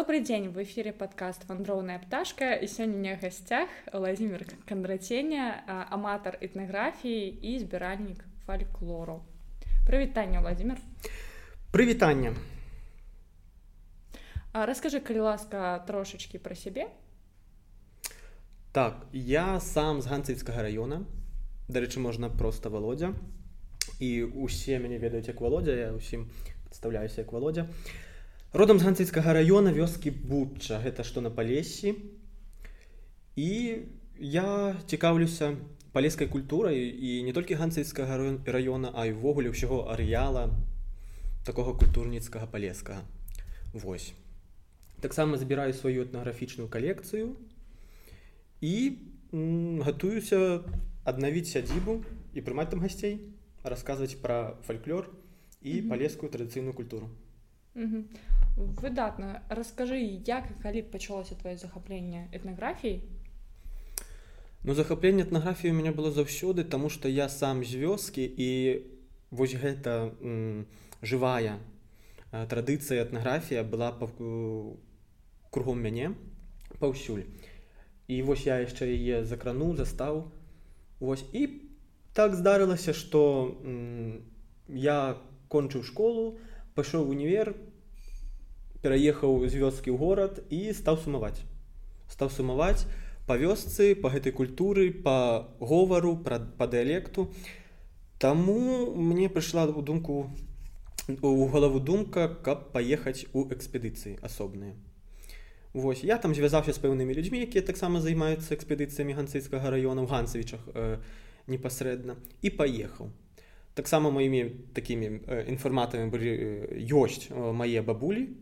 Добрый дзень в эфире подкаст вандроўная пташка і сёння гасцях владимир кандраценя аматар этнаграфіі і збіральнік фальклору прывітанне владимир. Прывітанне расскажы калі ласка трошачки про сябе так я сам з ганцыцкага района. Дарэчы можна просто володя. І усе мяне ведаюць як володя я усім представляюся як володя. а родам з ганцыцкага района вёскі бутча гэта што на палесі. І я цікаўлюся палескай культурай і не толькі ганцыцкага раёна а ўвогуле ўсяго арэала такога культурніцкага палескага. Восьось таксама збіраю сваю этнаграфічную калекцыю і гатуюся аднавіць сядзібу і прымаць там гасцей расказваць пра фальклор і палескую традыцыйную культуру выдатна расскажы як калі пачалося твоё захапленне этнаграфій ну захапленне этнаграфіі у меня было заўсёды тому что я сам з вёскі і вось гэта жывая традыцыя этнаграфія была па кругом мяне паўсюль і вось я яшчэ яе закрануў застаў вось і так здарылася что я кончыў школу пайшоў універ пераехаў з вёскі ў горад і стаў сумаваць стаў сумаваць па вёсцы па гэтай культуры па говору пра па дыялекту Таму мне прыйшла ў думку у галаву думка каб паехаць у экспедыцыі асобныя Вось я там звязаўся з пэўнымі людзьмі якія таксама займаюцца экспедыцыямі ганцыйскага района ў ганцавічах э, непасрэдна і паехаў таксама маімі такімі э, інфарматамі былі э, ёсць э, мае бабулі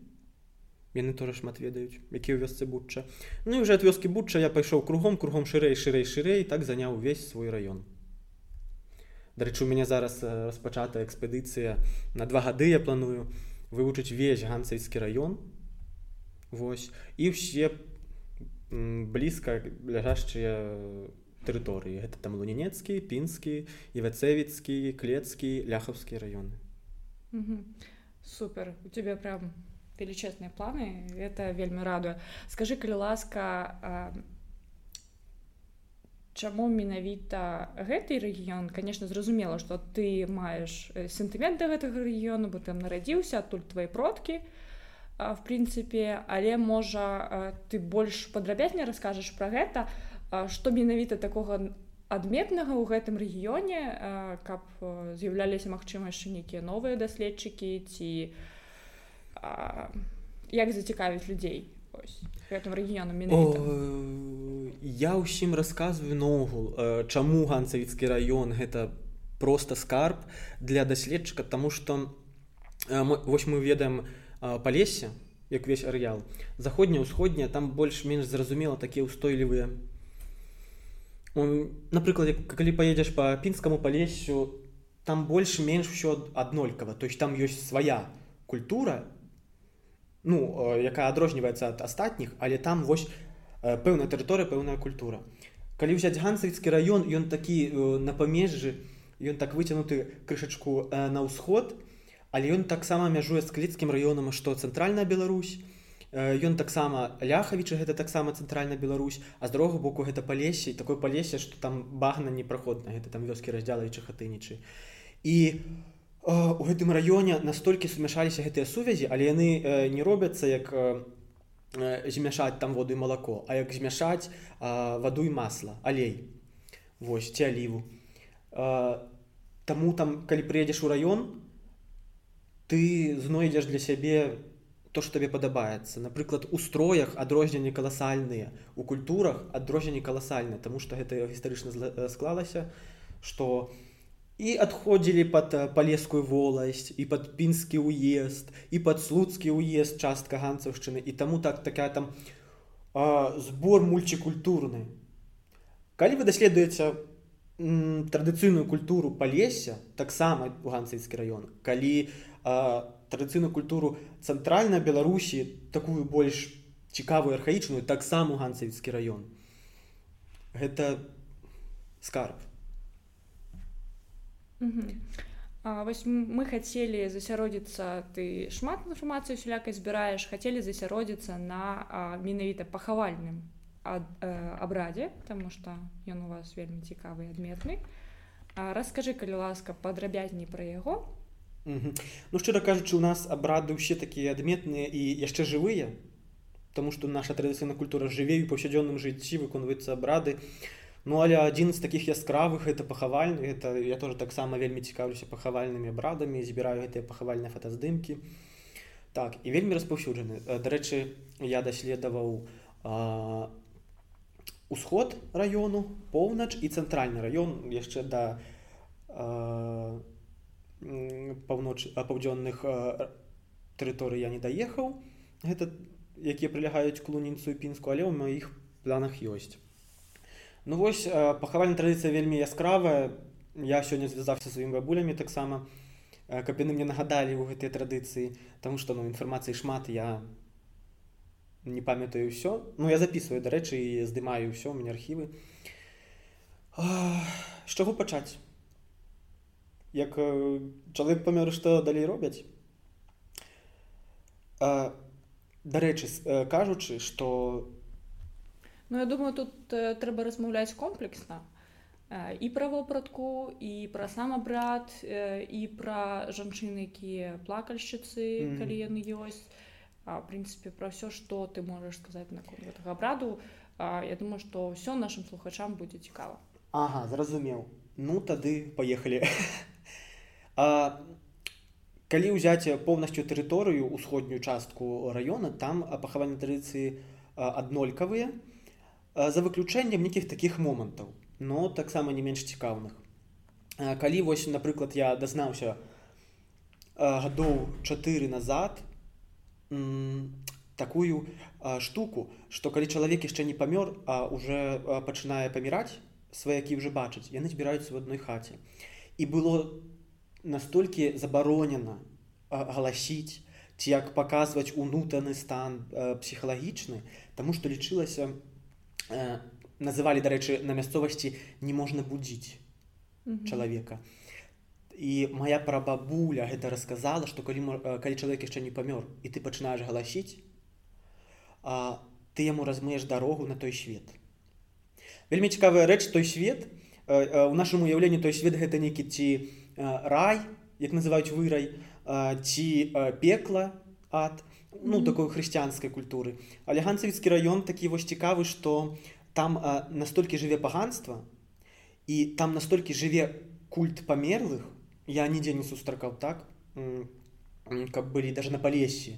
яны тоже шмат ведаюць які ў вёсцы бутча. Ну і уже ад вёскі бутча я пайшоў кругом кругом шырэй шырэй шырэй так заняў увесь свой раён Дарэчы у мяне зараз распачатая экспедыцыя на два гады я планую вывучыць весь ганцайскі раён Вось і ўсе блізка ляжашчыя тэрыторыі гэта там лунінецкі пінскі івацэвіцкі клецкі ляхаўскі раёны супер. У тебе прям величезныя планы это вельмі радуе скажи калі ласка чаму менавіта гэты рэгіён? Конечно зразумела что ты маеш э, сентымент да гэтага рэгіёну бо там нарадзіўся адтуль твои продкі в прынцыпе. Але можа ты больш падрабязней раскажаш про гэта что менавіта такога адметнага ў гэтым рэгіёне каб з'яўляліся магчымасці нейкія новыя даследчыкі ці як зацікавіць людзей? Гэтым рэгіёну я ўсім расказваю наогул чаму ганцавіцкі раён гэта просто скарб для даследчыка тому что вось мы ведаем палесе як весь арэал заходняя ўсходняя там больш-менш зразумела такія ўстойлівыя напрыклад калі паедзеш по пінскаму палесю там больш-менш усё аднолькава то есть там ёсць свая культура ну якая адрозніваецца ад астатніх але там вось пэўная тэрыторыя пэўная культура. Калі ўзяць гансавіцкі раён ён такі на памежжы ён так выцянуты крышачку на ўсход але ён таксама мяжуе з кліцкім раёнам што цэнтральная Беларусь ён таксама ляхавічы гэта таксама цэнтральна Беларусь а з другого боку гэта палесе такое палесе што там багна непраходна гэта там вёскі раздзялаючы хатынічы і у у гэтым раёне настолькі сумяшаліся гэтыя сувязі але яны не робяцца як змяшаць там воду і малако а як змяшаць ваду і масла алей. Вось ці аліву. Таму там калі прыедзеш у раён ты знойдзеш для сябе то што табе падабаецца напрыклад у строях адрозненні каласальныя у культурах адрозненні каласальныя Таму што гэта гістарычна склалася што у і адходзілі под палескую воласць і под пінскі уезд і под слуцкі уезд частка ганцаўшчыны і таму так такая там а, збор мульчыкультурны калі вы даследуеце традыцыйную культуру палеся таксама ганцыйскі раён калі традыцыйную культуру цэнтральна беларусі такую больш цікавую архаічную таксама ганцавіцкі раён. Гэта скарб. А, вось мы хацелі засяродзіцца ты шмат інфармацыі усялякай збіраеш хацелі засяродзіцца на менавіта пахавальным ад, э, абрадзе тому что ён у вас вельмі цікавы адметны. Расскажы калі ласка падрабязней пра яго ну шчыра кажучы у нас абрады ўсе такія адметныя і яшчэ жывыя Таму што наша традыцыйная культура жыве ў паўсядзённым жыцці выконваюцца абрады Ну але адзін з такіх яскравых это пахавальны это я тоже таксама вельмі цікаўлюся пахавальнымі абрадамі збіраю гэтыя пахавальныя фотаздымкі так і вельмі распаўсюджаны. Дарэчы я даследаваў усход раёну поўнач і цэнтральны раён яшчэ да паўноч паўдзённых тэрыторый я не даехаў гэта якія прылягаюць клуніцу пінску але ў маіх планах ёсць Ну вось пахавальная традыцыя вельмі яскравая. Я сёння звязаўся сваімі бабулямі таксама, каб яны мне нагадалі ў гэтай традыцыі, Таму што ну, інфармацыі шмат я не памятаю ўсё. Ну я записываю, дарэчы, і здымаю ўсё у мяне архівы. З чаго пачаць? Як чалавек памёр, што далей робяць. Дарэчы, кажучы, што Ну я думаю, тут трэба размаўляць комплексна і пра вопратку і пра сам абрад э, і пра жанчыны, якія плакальшчыцы, mm -hmm. калі яны ёсць. А, прынцыпе пра ўсё, што ты можаш сказаць на гэтага абраду. А, я думаю, што ўсё нашим слухачам будзе цікава. Ага, зразумеў. Ну тады паехалі. Калі ўзяць поўнасцю тэрыторыю ўсходнюю частку раёна, там пахавальныя традыцыі аднолькавыя, за выключэннем нейкіх такіх момантаў но таксама не менш цікаўных. Калі вось напрыклад я дазнаўся гадоў 4 назад такую штуку что калі чалавек яшчэ не памёр а уже пачынае паміраць сваякі уже бачаць яны збіраюцца в адной хаце. І было настолькі забаронена галасіць ці як паказваць унутаны стан псіхалагічны тому что лічылася называлі дарэчы на мясцовасці не можна будзіць чалавека. І моя прабабуля гэта расказала что калі калі чалавек яшчэ не памёр і ты пачынаеш галасіць а, ты яму размееш дарогу на той свет. Вельмі цікавая рэч той свет у нашым уяўленні той свет гэта нейкі ці рай як называюць вырай ці пекла ад ну такой хрысціянскай культуры але ганцавіцкі раён такі вось цікавы что там настолькі жыве паганства і там настолькі жыве культ памерлых я нідзе не сустракаў так каб былі даже на палесе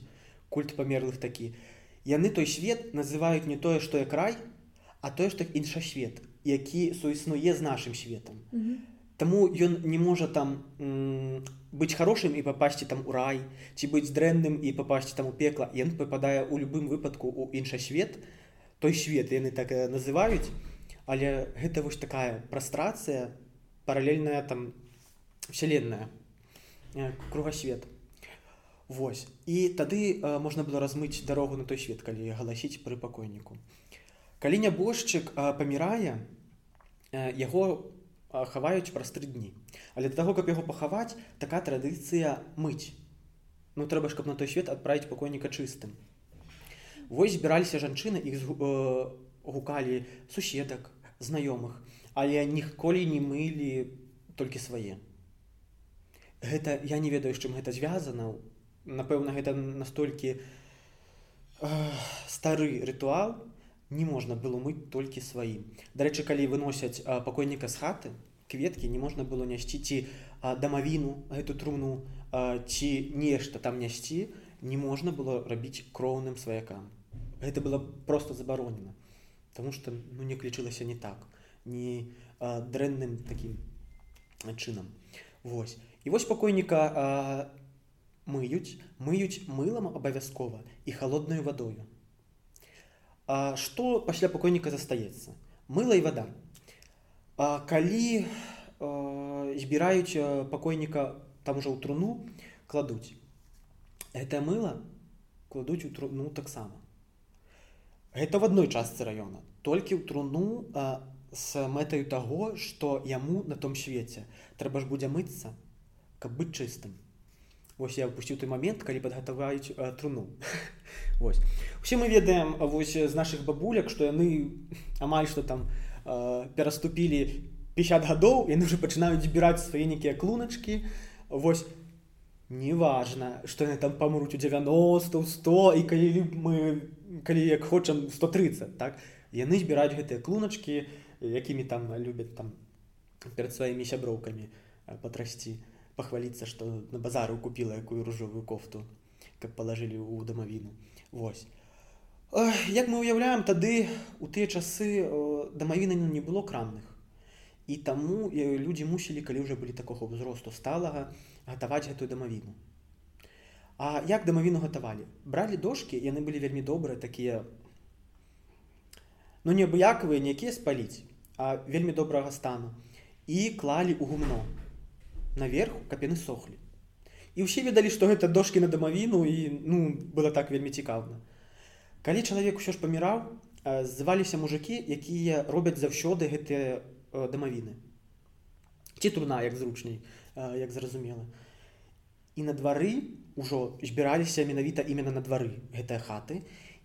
культ памерлых такі. Яны той свет называюць не тое што як рай а тое што інша свет які суіснуе з нашим светом mm -hmm. Таму ён не можа там быць хорошым і папасці там у рай ці быць дрэнным і папасці там у пекла. Ён попадае ў любым выпадку у інша свет той свет яны так называюць. Але гэта вось такая прастрацыя паралельная там вселенная кругасвет. Вось. І тады можна было размыць дарогу на той свет калі галасіць пры пакойніку. Калі нябожчык памірае яго у хаваюць праз тры дні. Але для таго каб яго пахаваць такая традыцыя мыць. Ну трэба ж каб на той свет адправіць пакойніка чыстым. Вось збіраліся жанчыны іх э, гукалі суседак знаёмых але ніколі не мылі толькі свае. Гэта я не ведаю з чым гэта звязана. Напэўна гэта настолькі э, стары рытуал не можна было мыць толькі сваім. Дарэчы, калі выносяць пакойніка з хаты, кветкі не можна было нясці ці дамавіну гэту труну ці нешта там нясці, не можна было рабіць кроўным сваякам. Гэта было просто забаронена, Таму што ну, не лічылася не так, не дрэнным такім чынам. Вось. І вось пакойніка мыюць, мыюць мылам абавязкова і холоднаю вадою. А што пасля пакойніка застаецца мыла і вода. А, калі а, збіраюць пакойніка там ужо ў труну кладуць это мыла кладуць у труну таксама гэта в адной частцы раёна толькі ў труну а, з мэтаю таго што яму на том свеце трэба ж будзе мыцца каб быць чыстым Вось я упусціў той момент калі падгатаваюць э, труну. Вось. Усе мы ведаем вось з наших бабуляк што яны амаль што там э, пераступілі 50 гадоў яны уже пачынаюць збіраць свае нейкія клуначки Вось неважно что яны там памруць у 90 100 і калі мы калі як хочам 130 так? Яны збіраюць гэтыя клуначки якімі там любяць там перад сваімі сяброўкамі патрасці пахваліцца што на базару купіла якую ружовую кофту каб палажылі ў дамавіну Вось. Як мы ўяўляем тады у тыя часы дамавіны не было крамных і таму людзі мусілі калі ўжо былі такога ўзросту сталага гатаваць гэтую дамавіну А як дамавіну гатавалі? Бралі дошки яны былі вельмі добрыя такія ну неабыякавыя якія спаліць а вельмі добрага стану. І клалі ў гумно наверху каб яны сохлі і ўсе ведалі што гэта дошки на дамавіну і ну было так вельмі цікаўна калі чалавек усё ж паміраў зваліся мужикі якія робяць заўсёды гэтыя дамавіны ці турна як зручней як зразумела і на двары ўжо збіраліся менавіта іменно на двары гэтыя хаты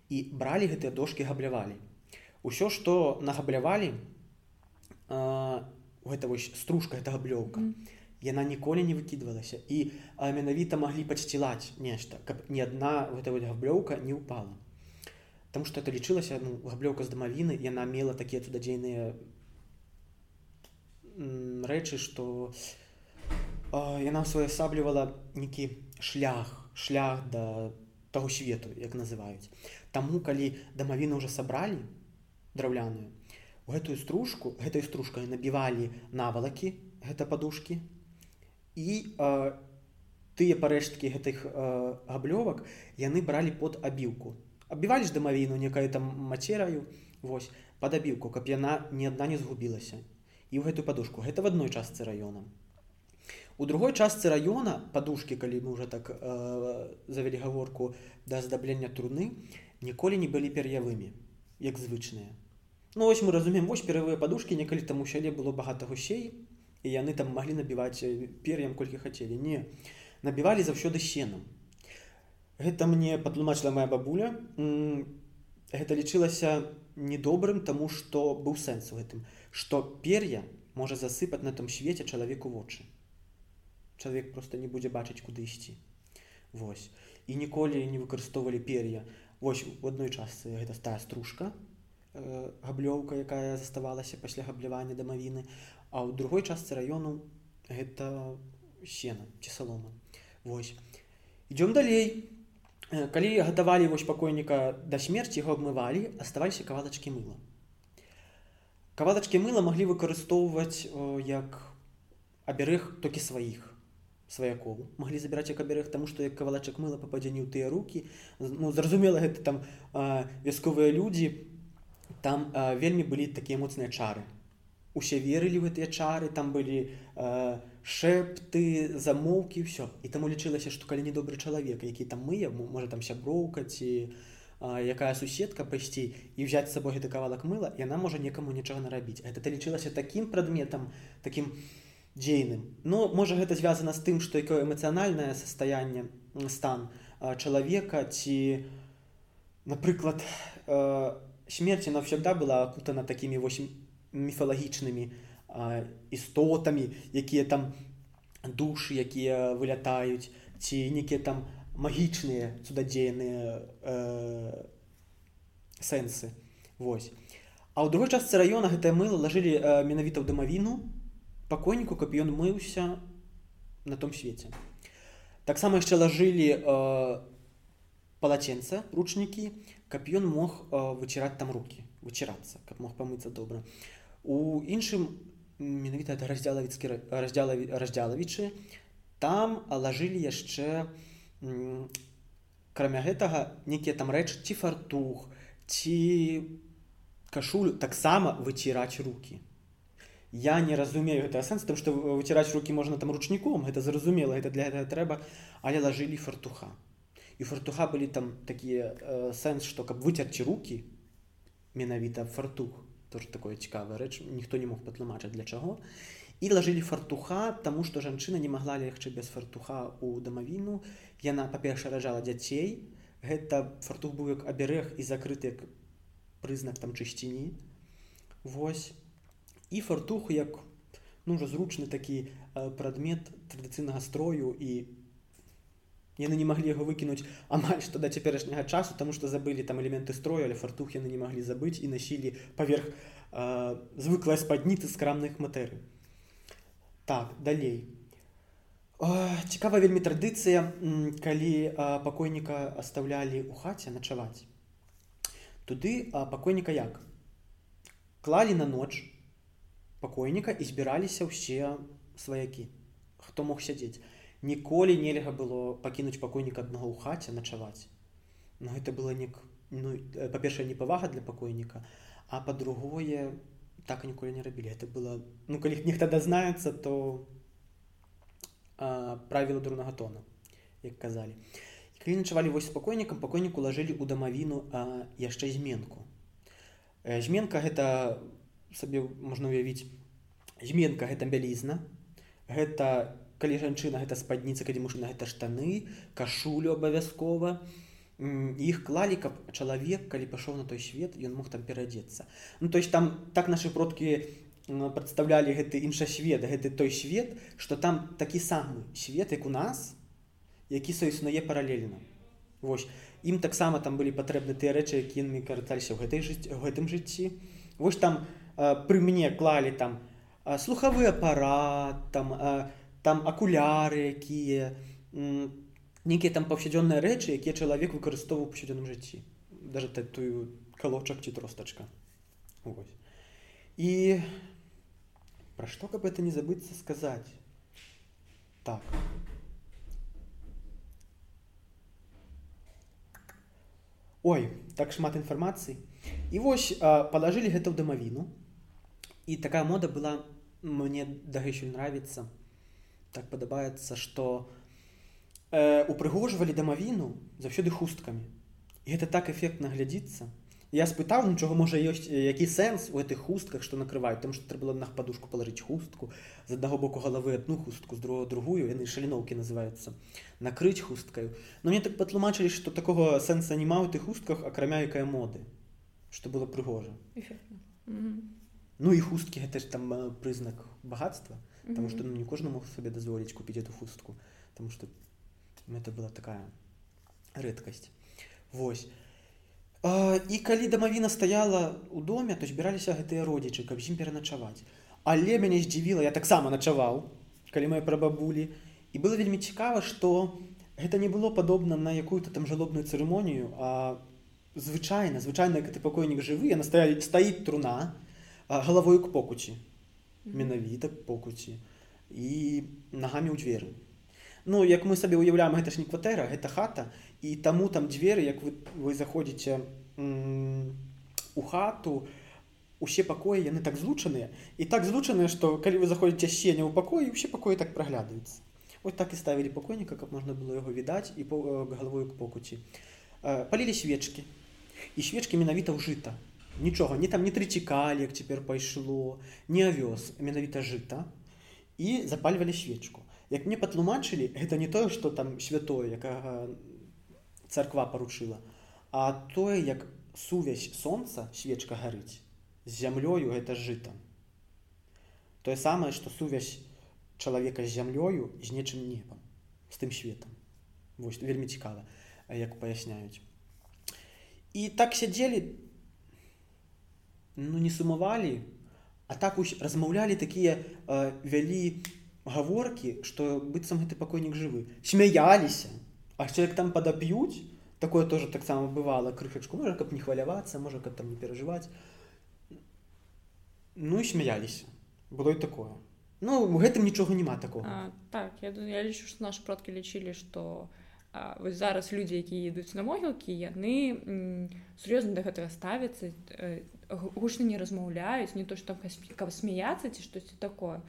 і бралі гэтыя дошки габлявалі. Ўсё што нагаблявалі гэта вось стружка это габлёўка. Mm -hmm яна ніколі не выкідвалася і менавіта маглі падсцілаць нешта каб ні адна гэта вот габлёўка не ўпала Таму што это лічылася ну, габлёўка з дамавіны яна мела такія цудадзейныя рэчы што яна своеасаблівала нейкі шлях шлях да таго свету як называюць. Таму калі дамавіны ўжо сабралі драўляную гэтую стружку гэтай стружкай набівалі навалакі гэта падушкі і э, тыя парэшткі гэтых э, габлёвак яны бралі под абіўку. Абівалі ж дамавіну некая там мацераю вось пад абіўку каб яна ні адна не згубілася. І ў гэтую падушку. Гэта в адной частцы раёна. У другой частцы раёна падушкі калі мы уже так э, завялі гаворку да аздаблення труны ніколі не былі пер'явымі як звычныя. Ну вось мы разумеем вось перавыя падушкі некалі там у сяле было багата гусей і яны там маглі набіваць пер'ям колькі хацелі не набівалі заўсёды сенам гэта мне патлумачыла моя бабуля. Гэта лічылася недобрым таму што быў сэнс у гэтым што пер'я можа засыпаць на том свеце чалавеку вочы чалавек просто не будзе бачыць куды ісці Вось. І ніколі не выкарыстоўвалі пер'я Вось у адной частцы гэта стая стружка габлёўка якая заставалася пасля габлявання дамавіны а ў другой частцы раёну гэта сена ці салома. Вось. Идём далей. Калі гатавалі вось пакойніка да смерці яго абмывалі аставаліся кавалачкі мыла. Кавалачкі мыла маглі выкарыстоўваць як абярэг толькі сваіх сваякоў. Маглі забіраць як абярэг таму што як кавалачак мыла пападзе не ў тыя рукі. Ну зразумела гэта там вясковыя людзі. Там вельмі былі такія моцныя чары усе верылі гэтыя чары там былі э, шэпты замоўкі ўсё і таму лічылася што калі недобры чалавек які там мы можа там сяброўка ці э, якая суседка пайсці і взять з сабой гэты кавалак мыла яна можа некаму нічога нарабіць это ты лічылася таким прадметам таким дзейным. Ну можа гэта звязана з тым што якое эмацыянальнае состояние стан э, чалавека ці напрыклад э, смерці навсегда была акутана такими 8 міфалагічнымі істотамі якія там душы якія вылятаюць ці нейкія там магічныя цудадзейныя э, сэнсы Вось А ў другой частцы раёна гэтае мыло лажылі э, менавіта ў дамавіну пакойніку каб ён мыўся на том свеце таксама яшчэ лажылі э, палаценца ручнікі каб ён мог э, выціраць там руки выцірацца каб мог памыцца добра у іншым менавіта это раздзялавіцкі раздзялавічы там лажылі яшчэ крамя гэтага нейкія там рэч ці фартух ці кашулю таксама выціраць руки я не разумею гэта сэнс там што выціраць руки можна там ручніком гэта зразумела это для гэтага трэба але лажылі фартуха. І фартуха былі там такія э, сэнс што каб выцерці руки менавіта фартух тоже такое цікавая рэч. Ніхто не мог патлумачыць для чаго. І лажылі фартуха таму што жанчына не магла легчы без фартуха у дамавіну. Яна па-перша ражала дзяцей. Гэта фартух быў як аберег і закрыты як прызнак там чысціні. Вось. І фартух як ну ўжо зручны такі прадмет традыцыйнага строю і яны не маглі яго выкінуць амаль што да цяперашняга часу таму што забылі там элементы строю але фартух яны не маглі забыць і насілі паверх звыклая спадніцы з крамных матэрый так далей. Цікава вельмі традыцыя калі пакойніка оставлялі ў хаце начаваць. Туды пакойніка як? Клалі на ноч пакойніка і збіраліся ўсе сваякі хто мог сядзець ніколі нельга было пакінуць пакойніка аднаго ў хаце начаваць. Но гэта было не ну, па-першае непавага для пакойніка а па-другое так ніколі не рабілі. Это было ну калі нехта дазнаецца то правіла дурнага тона як казалі. Калі начавалі вось спакойнікам пакойніку лажылі ў дамавіну а яшчэ зменку. Зменка гэта сабе можна ўявіць зменка гэта бялізна гэта калі жанчына гэта спадніца калі мужчына гэта штаны кашулю абавязкова іх клалі каб чалавек калі пайшоў на той свет ён мог там перадзецца. Ну то есть там так наши продкі прадстаўлялі гэты інша свет гэты той свет что там такі самы свет як у нас які соіснуе паралельна. Вось. Ім таксама там былі патрэбны тыя рэчы якімі карыталіся ў гэтай жыць у гэтым жыцці. Вось там пры мне клалі там слухавы апарат там там там акуляры якія нейкія там паўсядзённыя рэчы якія чалавек выкарыстоўваў паўсядзённым жыцці даже тую калочак ці тростачка і пра што каб это не забыцца сказаць так. Ой так шмат інфармацыі і вось палажылі гэта ў дамавіну і такая мода была мне дагэтуль нравіцца так падабаецца што э, упрыгожвалі дамавіну заўсёды хусткамі. І гэта так эфектна глядзіцца. Я спытаў нічога можа ёсць які сэнс у гэтых хустках што накрываюць там што трэба на падушку палажыць хустку з аднаго боку галавы одну хустку з другого другую яны шаліноўкі называюцца накрыць хусткаю. Но мне так патлумачылі што такого сэнса няма ў тых хустках акрамя якая моды што было прыгожа. Ну і хусткі гэта ж там прызнак багатства потому что ну, не кожны мог сабе дазволіць купіць эту хустку потому что это была такая рэдкасць Вось. А, і калі дамавіна стаяла у доме то збіраліся гэтыя родзічы каб ім пераначаваць але мяне здзівіла я таксама начаваў калі мои прабабулі і было вельмі цікава что гэта не было падобна на якую-то там жалобную цырымонію а звычайна звычайна гэты пакойнік жывы я настаялі стаіць труна галавою к покуці менавіта покуці і нагамі ў дзверы Ну як мы сабе ўяўляем гэта ж не кватэра гэта хата. І таму там дзверы як вы, вы заходзіце у хату усе пакоі яны так злучаныя. І так злучаныя што калі вы заходзіце сеня ў пакоі усе пакоі так праглядаюцца. Ось так і ставілі пакойніка каб можна было яго відаць і по галавою к покуці палілі свечкі. І свечкі менавіта ўжыта нічога не там не трыцікалі як цяпер пайшло не авёс менавіта жыта і запальвалі свечку як мне патлумачылі гэта не тое что там святое якага царква паручыла а тое як сувязь солнца свечка гарыць з зямлёю гэта жыта тое самае что сувязь чалавека з зямлёю з нечым небам з тым светом вось вельмі цікава як паясняюць і так сядзелі там ну не сумавалі а так уж размаўлялі такія э, вялі гаворкі что быццам гэты пакойнік жывы. Смяяліся а человек там падап'юць такое тоже таксама бывало крыхачку можа каб не хвалявацца можа каб там не перажываць. Ну і смяяліся. Было і такое. Ну у гэтым нічога няма такого так я, я лічу что наши продкі лічылі что вось зараз людзі якія ідуць на могілкі яны сур'ёзна да гэтага ставяцца гучна не размаўляюць не то што каб смяяцца ці штосьці такое.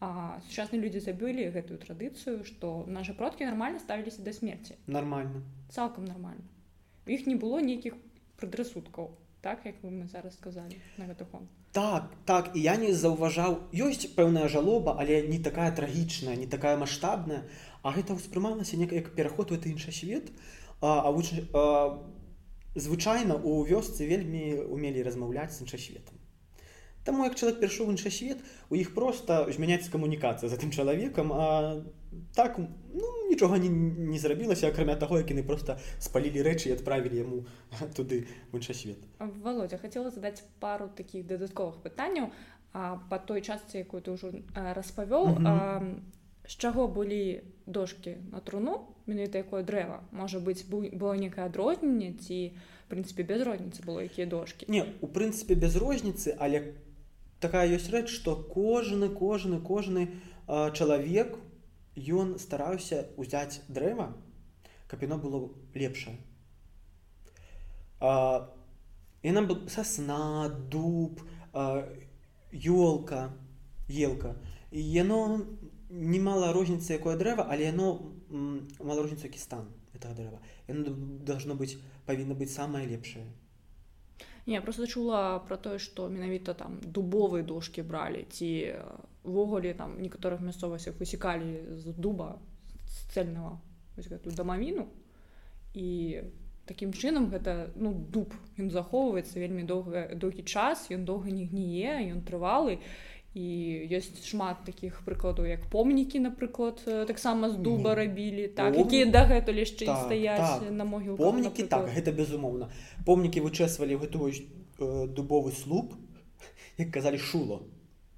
Сучасныя людзі забылі гэтую традыцыю што нашы продкі нармальна ставіліся да смерці нормально. Цалкам нормально. Іх не было нейкіх прадрасудкаў так як мы зараз сказалі на гэты фон так так і я не заўважаў ёсць пэўная жалоба але не такая трагічная не такая маштабная а гэта ўспрымалася неяк як пераход у это іншы свет. А, а, а звычайна у вёсцы вельмі умелі размаўляць з іншасветам. Таму як чалавек перайшоў іншы свет у іх проста змяняецца камунікацыя за тым чалавекам а так ну, нічога не, не зрабілася акрамя таго як яны просто спалілі рэчы і адправілі яму туды в іншы свет володя хотела задаць пару таких дадатковых пытанняў а по той частцы якую ты ўжо распавёў. З чаго былі дошки на труну менавіта якое дрэва можа быць было некае адрозненне ці прынцыпе без розніцы было якія дошки. Не у прынцыпе без розніцы але у такая ёсць рэч што кожны кожны кожны э, чалавек ён стараўся ўзяць дрэва каб яно было лепшае яна сасна дуб ёлка елка. І яно немало розніцы якое дрэва але яно мала розніцу кістан этого дрэва яно должно быць павінна быць самае лепшае Не, просто чула про тое, што менавіта там дубовыя дошки бралі ці ўвогуле там некаторых мясцовасцях высекалі з дуба цельного гэтую дамавіну і такім чынам гэта ну дуб. Ён захоўваецца вельмі доўга доўгі час ён доўга не гніе ён трывалы і ёсць шмат таких прыкладаў як помнікі напрыклад таксама з дуба рабілі так Пом... якія дагэтуль яшчэ так, стаяць так. на могіл помнікі так гэта безумоўна помнікі вычэсвалі гэту э, дубовы слуп як казалі шуло.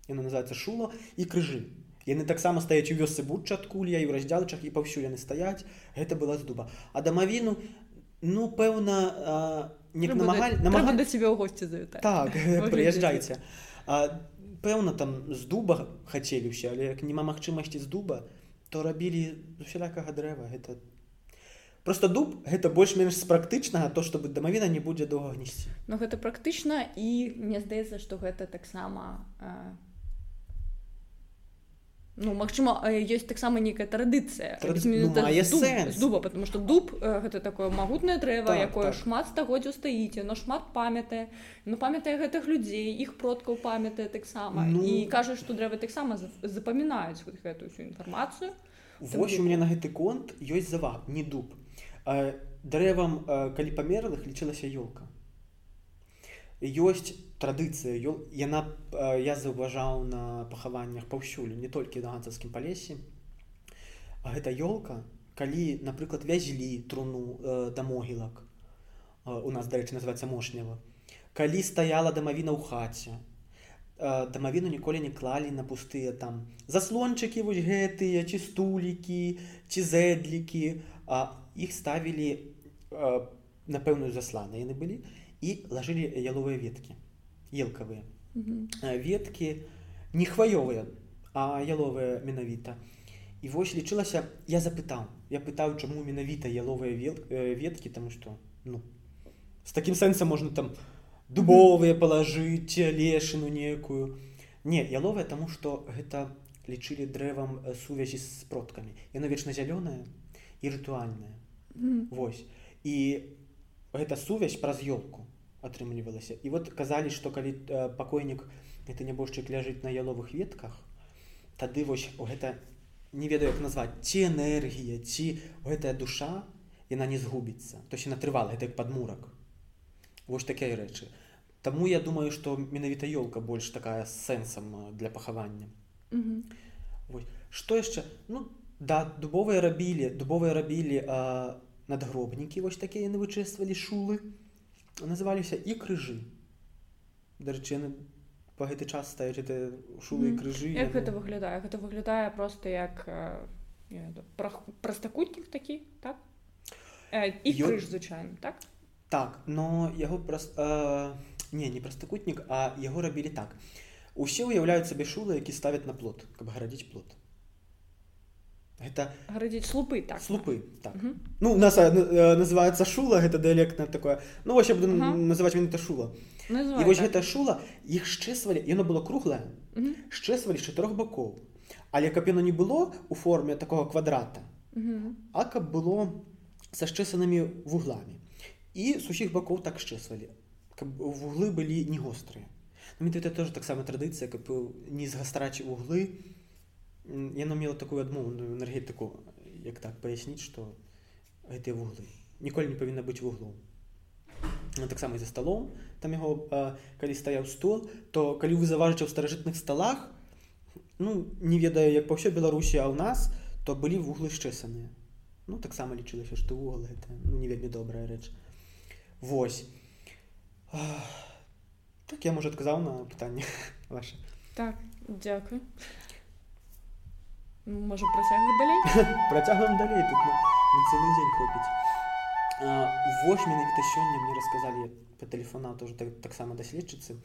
Яно называется шуло і крыжы яны таксама стаяць у вёсцы будча адкуль я і ў раздзялачах і паўсюль яны стаяць гэта была з дуба. А дамавіну ну пэўна не намагаль намага да себе ў госці завітаць так прыязджайце а пэўна там з дуба хацелі ўсе але як няма магчымасці з дуба то рабілі усялякага дрэва гэта просто дуб гэта больш-менш з практычнага то чтобы дамавіна не будзе доўга гнесці Ну гэта практычна і мне здаецца што гэта таксама э, Ну магчыма ёсць таксама нейкая традыцыя ну, дуба потому что дуб гэта такое магутнае дрэва так, якое так. шмат стагоддзяў стаіце но шмат памятае. Ну памятае гэтых людзей іх продкаў памятае таксама ну, і кажуць што дрэвы таксама запамінаюць гэтую всю інфармацыю. Вось у мне на гэты конт ёсць заваг не дуб. Дрэвам калі памерлых лічылася ёлка ёсць традыцыя яна я заўважаў на пахаваннях паўсюль не толькі на ганцаўскім палесе. Гэта ёлка калі напрыклад вязлі труну э, да могілак э, у нас дарэчы называется мошнява калі стаяла дамавіна ў хаце э, дамавіну ніколі не клалі на пустыя там заслончыкі вось гэтыя ці стулікі ці зэдлікі а іх ставілі э, на пэўную засланы яны былі і лажылі яловыя веткі елкавыя mm -hmm. веткі не хваёвыя а яловыя менавіта і вось лічылася я запытаў я пытаў чаму менавіта яловыя веткі тому что ну с таким сэнсам можна там дубовыя палажыць лешыну некую. Не яловая тому что гэта лічылі дрэвам сувязі з продкамі яна вечна зялёная і рытуальная mm -hmm. Вось. І гэта сувязь праз ёлку атрымлівалася і вот казалі што калі пакойнік это нябожчык ляжыць на яловых ветках тады вось гэта не ведаю як назваць ці энергія ці гэтая душа яна не згубіцца. То есть натрывала гэта як падмурак. Вось такія рэчы. Таму я думаю што менавіта ёлка больш такая з сэнсам для пахавання. Mm -hmm. што яшчэ? Ну да дубовыя рабілі дубовыя рабілі надгробнікі вось такія яны вычэствалі шулы называліся і крыжы дарэчы яны па гэты час стаюць это шулы mm. крыжы як гэта выглядае? Гэта выглядае просто як прастакутнік такі так? І Ё... крыж звычайно так? Так но яго проста не не прастакутнік а яго рабілі так. Усе ўяўляюць сабе шулы які ставяць на плот каб гарадзіць плот гэта глядзець слупы так слупы так. угу. ну у нас э, э, называется шула гэта дыялектна такое ну вось я буду угу. называть это шула Называй, і вось так. гэта шула іх шчэсвалі яно было круглае угу. шчэсвалі чатырох бакоў але каб яно не было у форме такого квадрата угу. а каб было са шчэсанымі вугламі і сухіх бакоў так шчэсвалі каб вуглы былі не гострыя ну, это тоже таксама традыцыя каб не згастраць углы яна мела такую адмоўную энергетыку як так паясніць што гэтыя вуглы ніколі не павінна быць вуглом. Ну, таксама за сталом там яго калі стаяў стол то калі вы заважыце ў старажытных сталах ну не ведаю як па ўсё беларусі а ў нас то былі вуглы счэсаныя ну таксама лічылася што вугал гэта ну, не вельмі добрая рэч Вось так я можа адказаў на пытанне ваше? Так дзякую можа працягваць далей працягваем далей тут на, на цэлы дзень хопіць вось менавіта сёння мне расказалі тэлефона тоже таксама так даследчыцы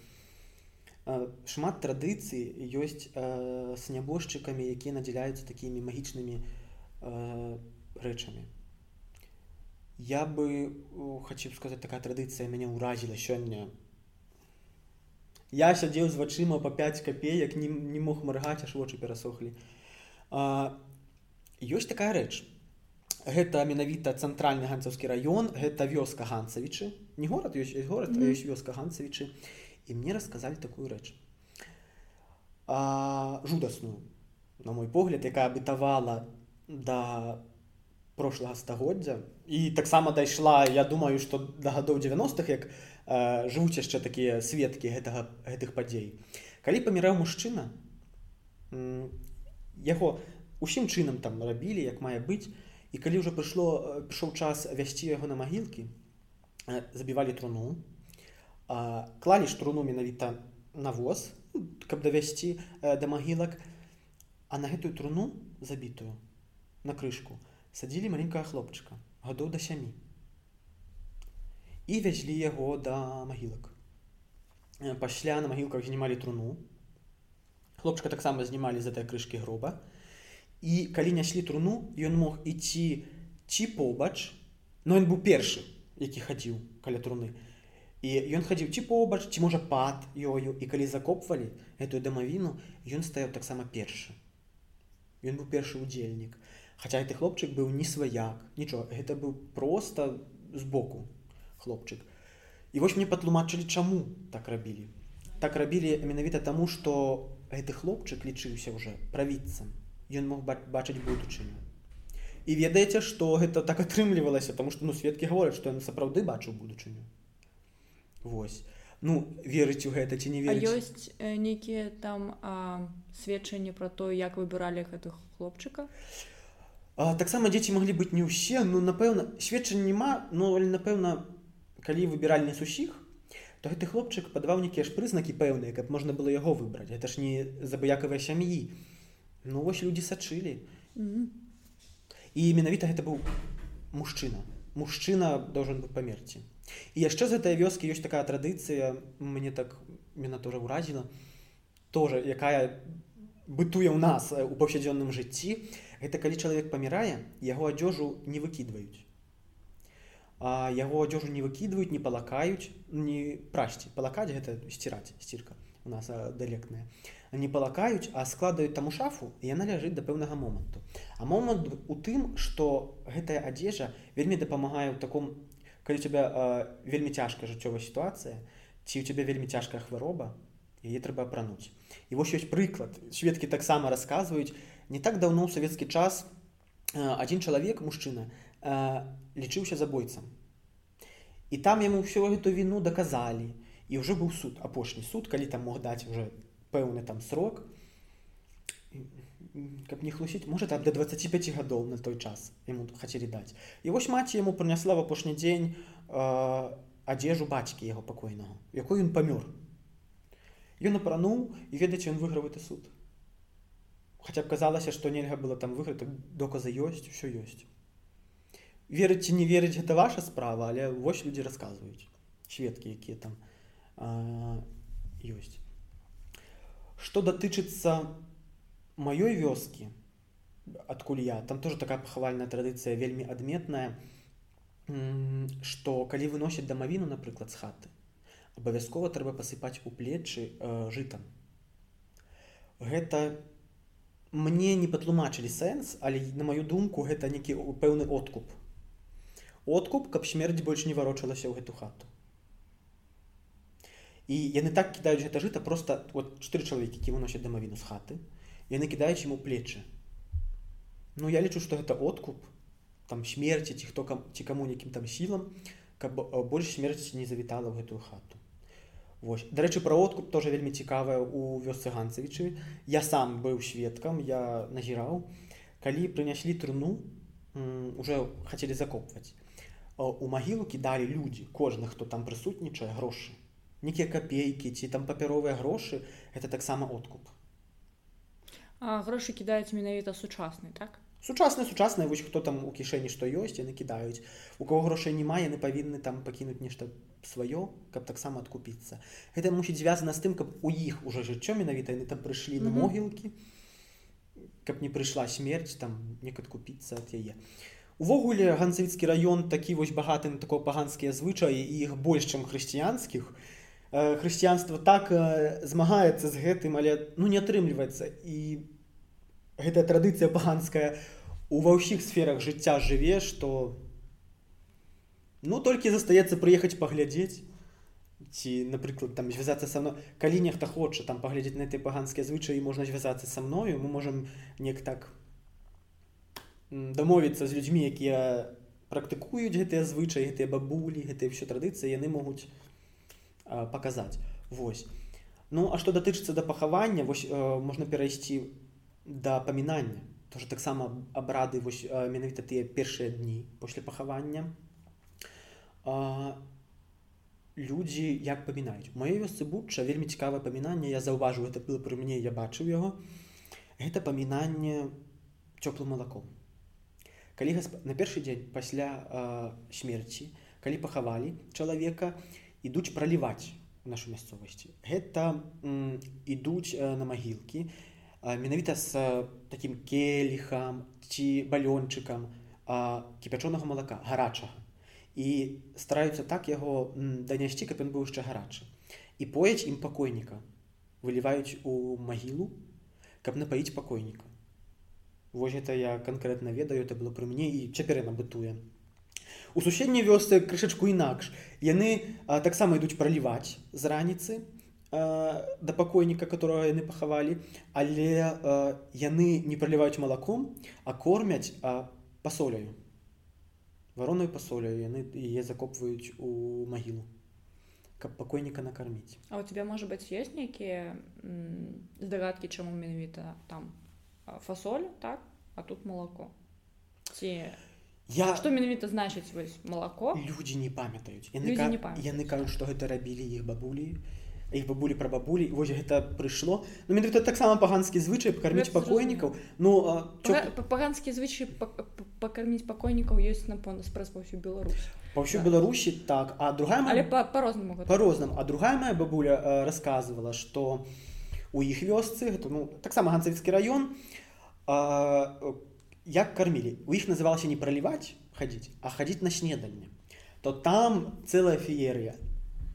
шмат традыцый ёсць с нябожчыкамі якія надзяляюцца такімі магічнымі рэчамі. Я бы хачу сказаць такая традыцыя мяне ўразіла сёння. Я сядзеў з вачыма по 5 копеек не, не мог маргаць аж вочы перасохлі ёсць такая рэч. Гэта менавіта цэнтральны ганцаўскі раён гэта вёска ганцавічы. Не горад ёсць горад mm -hmm. ёсць вёска ганцавічы. І мне расказалі такую рэч. Жудасную на мой погляд якая бытавала да прошлага стагоддзя. І таксама дайшла я думаю што да гадоў 90-х як э, жывуць яшчэ такія сведкі гэтага гэтых падзей. Калі паміраў мужчына яго усім чынам там рабілі як мае быць. І калі ўжо прыйшло прыйшоў час вясці яго на магілкі забівалі труну. Клалі ж труну менавіта навоз каб давясці да магілак. А на гэтую труну забітую на крышку садзілі маленькая хлопчыка гадоў да сямі. І вязлі яго да магілак. Пасля на магілках знімалі труну хлопчыка таксама знімалі за этой крышкі гроба. І калі няслі труну ён мог ісці ці побач но ён быў першы які хадзіў каля труны. І ён хадзіў ці побач ці можа пад ёю і калі закопвалі эту дамавіну ён стаяў таксама першы ён быў першы удзельнік хаця гэты хлопчык быў не сваяк нічого гэта быў просто збоку хлопчык і вось мне патлумачылі чаму так рабілі так рабілі менавіта таму што гэты хлопчык лічыўся уже правіцам. Ён мог бачыць будучыню. І ведаеце што гэта так атрымлівалася тому что ну сведкі гавораць што ён сапраўды бачыў будучыню. Вось. Ну верыць у гэта ці не ёсць нейкія там сведчанні пра то як выбіралі гэтых хлопчыка? Таксама дзеці маглі быць не ўсе ну напэўна сведчання няма но ну, напэўна калі выбіралі не сусіх то гэты хлопчык падаваў нейкія ж прызнакі пэўныя каб можна было яго выбраць это ж не забыякавыя сям'і ну вось людзі сачылі mm -hmm. і менавіта гэта быў мужчына мужчына должен бы памерці і яшчэ з гэтай вёскі ёсць такая традыцыя мне так мена тоже ўразіла тоже якая бытуе ў нас у паўсядзённым жыцці гэта калі чалавек памірае яго адзежу не выкідваюць а яго адзежу не выкідваюць не палакаюць не прасці. Палакаць гэта сціраць сцірка у нас далекная не палакаюць а складаюць там у шафу яна ляжыць да пэўнага моманту. А момант у тым што гэтая адзежа вельмі дапамагае ў таком калі у тебя вельмі цяжкая жыццёвая сітуацыя ці у тебя вельмі цяжкая хвароба яе трэба апрануць. І вось ёсць прыклад. Сведкі таксама расказваюць. Не так даўно ў савецкі час адзін чалавек мужчына лічыўся забойцам. І там яму ўсё гэту віну даказалі. І ўжо быў суд апошні суд калі там мог даць уже пэўны там срок. Каб не хлусіць можа там да 25 гадоў на той час яму хацелі даць. І вось маці яму прынясла в апошні дзень адзежу бацькі яго пакойнага якой ён памёр. Ён апрануў і ведаць ён выйграў это суд. Хаця б казалася што нельга было там выграць доказа ёсць усё ёсць верыць ці не верыць гэта ваша справа але вось людзі расказваюць сведкі якія там ёсць Што датычыцца маёй вёскі, адкуль я, там тоже такая пахавальная традыцыя вельмі адметная, што калі выносяць дамавіну, напрыклад, з хаты, абавязкова трэба пасыпаць у плечы э, жытам. Гэта мне не патлумачылі сэнс, але на маю думку гэта нейкі пэўны откуп. Откуп, каб смерць больш не варочалася ў гэту хату. і яны так кідаюць гэта жыта просто вот чатыры чалавекі які выносяць дамавіну з хаты яны кідаюць ему плечы. Ну я лічу што гэта откуп там смерці ці хто кам ці каму нейкім там сілам каб больш смерці не завітала ў гэтую хату. Вось. Дарэчы пра откуп тоже вельмі цікавая у вёсцы ганцавічы. Я сам быў сведкам я назіраў. Калі прыняслі труну уже хацелі закопваць у магілу кідалі людзі кожны хто там прысутнічае грошы нейкія капейкі ці там папяровыя грошы это таксама откуп. Грошы кідаюць менавіта сучасны так? Сучасная сучасная вось хто там у кішэні што ёсць яны кідаюць у кого грошай няма яны павінны там пакінуць нешта сваё каб таксама адкупіцца гэта мусіць звязана з тым каб у іх уже жыццё менавіта яны там прыйшлі на могілкі каб не прыйшла смерць там нек адкупіцца ад яе увогуле ганцавіцкі раён такі вось багаты на такое паганскія звычаі і іх больш чым хрысціянскіх. Хрысціянства так змагаецца з гэтым але ну не атрымліваецца. І гэтая традыцыя паганская ва ўсіх сферах жыцця жыве што ну толькі застаецца прыехаць паглядзець. Ці напрыклад там звязацца са мной калі нехта хоча там паглядзець на этой паганскія звычаі можна звязацца са мною мы можам неяк так дамовіцца з людзьмі якія практыкуюць гэтыя звычаі гэтыя бабулі гэтыя ўсё традыцыі яны могуць паказаць. Восьось ну а што датычыцца да пахавання вось можна перайсці да памінання. Тоже таксама абрады вось менавіта тыя першыя дні пасля пахавання. Людзі як памінаюць? Маёй вёсцы бучча вельмі цікавае памінанне я заўважыў это было пры мне я бачыў яго. Гэта памінанне цёплым малаком калі гасп... на першы дзень пасля смерці калі пахавалі чалавека ідуць праліваць нашу мясцовасці гэта ідуць на магілкі менавіта з такім келіхам ці балёнчыкам кіпячонага малака гарачага. І стараюцца так яго данясці каб ён быў яшчэ гарачы. І пояць ім пакойніка выліваюць у магілу каб напаіць пакойніка Вось гэта я канкрэтна ведаю это было пры мне і цяпер яна бытуе. У суседняй вёсцы крышачку інакш. Яны таксама ідуць праліваць з раніцы да пакойніка которого яны пахавалі. Але яны не праліваюць малаком а кормяць пасоляю варонаю пасоляю яны яе закопваюць у магілу каб пакойніка накарміць. А у тебя можа быць ёсць нейкія здагадкі чаму менавіта там фасоль так а тут малако ці я что менавіта значыць вось малако людзі не памятаюць яны, яны кажуць што гэта рабілі іх бабулі іх бабулі пра бабулі вось гэта прыйшло ну менавіта таксама паганскі звычай пакарміць пакойнікаў ну паганскі звычай пакарміць пакойнікаў ёсць напэўна спрэс па ўсю Беларусь па ўсю беларусі так. А другая але па-рознаму па-рознаму а другая моя бабуля рассказывала что у іх вёсцы гэта ну таксама ганцавіцкі раён як кармілі. У іх называлася не праліваць хадзіць а хадзіць на снедальне то там цэлая феерыя.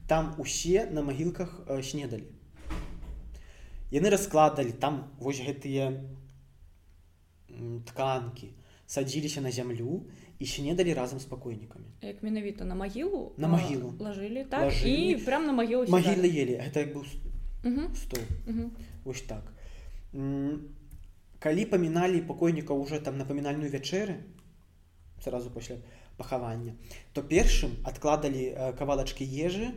Там усе на магілках снедалі. Яны раскладалі там вось гэтыя тканкі. Садзіліся на зямлю і снедалі разам з пакойнікамі. Як менавіта на магілу на магілу. лажылі так? Лажылі. і прям на магілу магілы елі. Гэта як быў стол вось так. Калі паміналі пакойніка уже там на памінальную вячэры сразу пасля пахавання то першым адкладалі кавалачкі ежы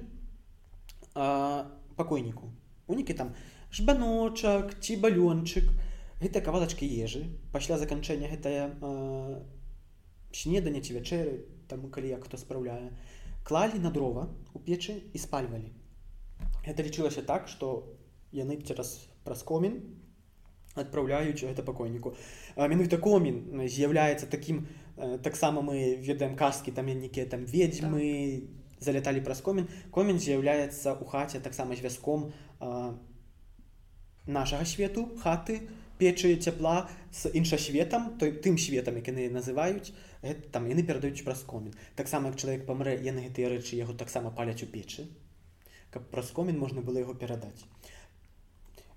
пакойніку унікі там жбаночак ці балёнчык гэта кавалачкі ежы пасля заканчэння гэтая снедання ці вячэры там калі як хто спраўляе клалі на дрова у печы і спальвалі это лічылася так што яны цераз праз комін адпраўляюць гэта пакойніку менавіта комін з'яўляецца такім таксама мы ведаем казкі там нейкія там ведзьмы там заляталі праз комін комін з'яўляецца ў хаце таксама звязком нашага свету хаты печы цяпла з іншасветам той тым светам як яны называюць гэта, там яны перадаюць праз комін таксама як чалавек памрэ яны гэтыя рэчы яго таксама паляць у печы каб праз комін можна было яго перадаць.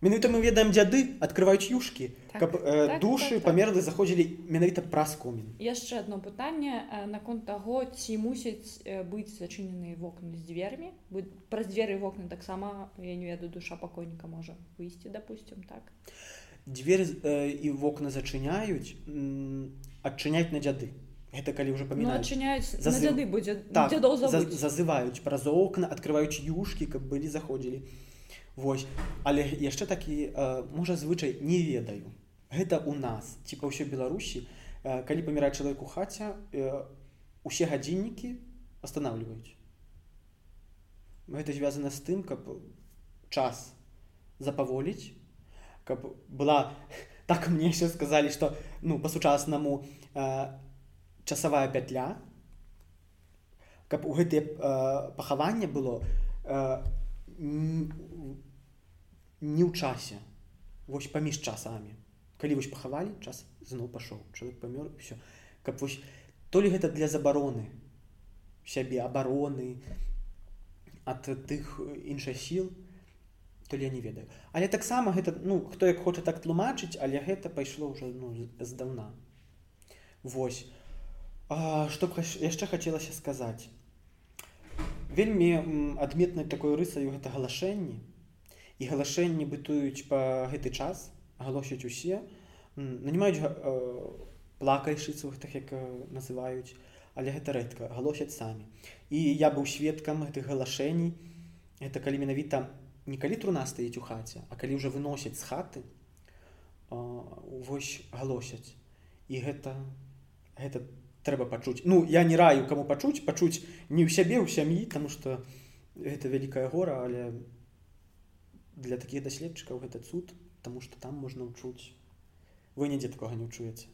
Менавіта мы ведаем дзяды адкрываюць юшкі Так, каб э, так, душы так, так. памерлы заходзілі менавіта праз комін. Яшчэ одно пытанне э, наконт таго ці мусяць э, быць зачыненыя вокны з двермі Бу- праз дзверы вокны таксама я не ведаю душа пакойніка можа выйсці допустим так? Дзвер э, і вокны зачыняюць адчыняць на дзяды гэта калі ўжо памінаюць Зазы- будзе так, за, зазываюць праз окна адкрываюць юшкі каб былі заходзілі Вось. Але яшчэ такі э, можа звычай не ведаю. Гэта у нас ці па ўсёй беларусі. Э, калі памірае чалавек у хаце э, усе гадзіннікі останавливаюць гэта звязана з тым каб час запаволіць каб была так мне еще сказалі што ну па-сучаснаму э, часавая пятля каб у гэтые э, пахаванне было э, не ў часе. Вось паміж часамі. Калі вось пахавалі час зноў пашоў. Чалавек памёр все каб вось то ли гэта для забароны сябе абароны ад тых іншых сіл то я не ведаю. Але таксама гэта ну хто як хоча так тлумачыць але гэта пайшло ўжо ну здаўна. Вось. а, што б яшчэ хацелася сказаць вельмі адметнай такой рысаю гэта галашэнні. І галашэнні бытуюць па гэты час галосяць усе. Нанімаюць га- э, плакайшыцах так як э, называюць але гэта рэдка галосяць самі. І я быў сведкам гэтых галашэній это калі менавіта не калі труна стаіць у хаце а калі ўжо выносяць з хаты а, вось галосяць і гэта гэта трэба пачуць. Ну я не раю каму пачуць пачуць не ў сябе ў сям'і тому что гэта вялікая гора але для такіх даследчыкаў гэта цуд тому что там можна ўчуць. Вы нідзе такога не ўчуеце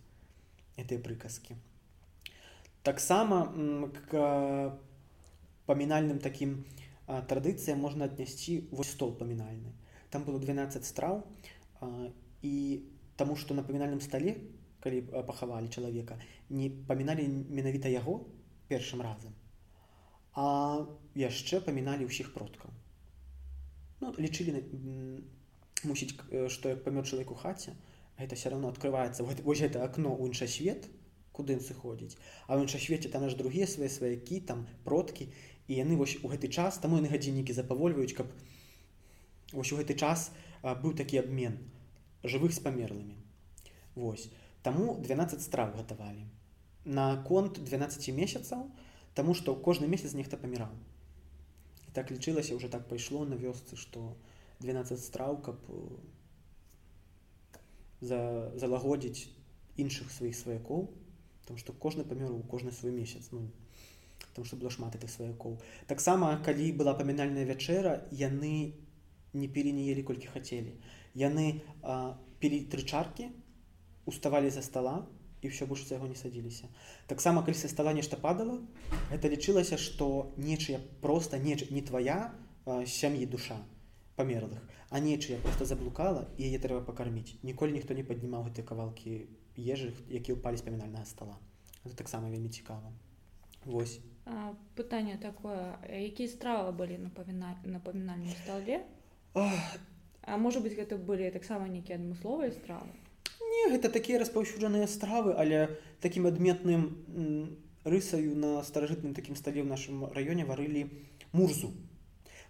гэтыя прыказкі. Таксама к памінальным такім а, традыцыям можна аднясці вось стол памінальны. Там было 12 страў і таму што на памінальным стале калі а, пахавалі чалавека не паміналі менавіта яго першым разам а яшчэ паміналі ўсіх продкаў. Ну, лічылі мусіць э, што як памёр чалавек у хаце гэта все равно открываецца вот, вось гэта акно ў іншасвет куды ён сыходзіць. А ў іншасвеце там аж другія свае сваякі там продкі і яны вось у гэты час таму яны гадзіннікі запавольваюць каб вось у гэты час быў такі абмен жывых з памерлымі. Вось таму 12 страў гатавалі. На конт 12 месяцаў таму што кожны месяц нехта паміраў. І так лічылася ўжо так пайшло на вёсцы што 12 страў каб э, за залагодзіць іншых сваіх сваякоў там што кожны памёр у кожны свой месяц ну там што было шмат гэтых сваякоў. Таксама калі была памінальная вячэра яны не пілі не елі колькі хацелі. Яны а, пілі тры чаркі уставалі за стола і ўсё больш за яго не садзіліся. Таксама калі са стола нешта падала гэта лічылася што нечыя проста не, не твая сям'і душа памерлых а нечыя просто заблукала і яе трэба пакарміць. Ніколі ніхто не паднімаў гэтыя кавалкі ежы які ўпалі з памінальнага стола. Это таксама вельмі цікава. Вось. А, пытанне такое якія стравы былі на паміна... на памінальным стале? А можа быть гэта былі таксама нейкія адмысловыя стравы Не, гэта такія распаўсюджаныя стравы, але такім адметным рысаю на старажытным такім стале ў нашым раёне варылі мурзу.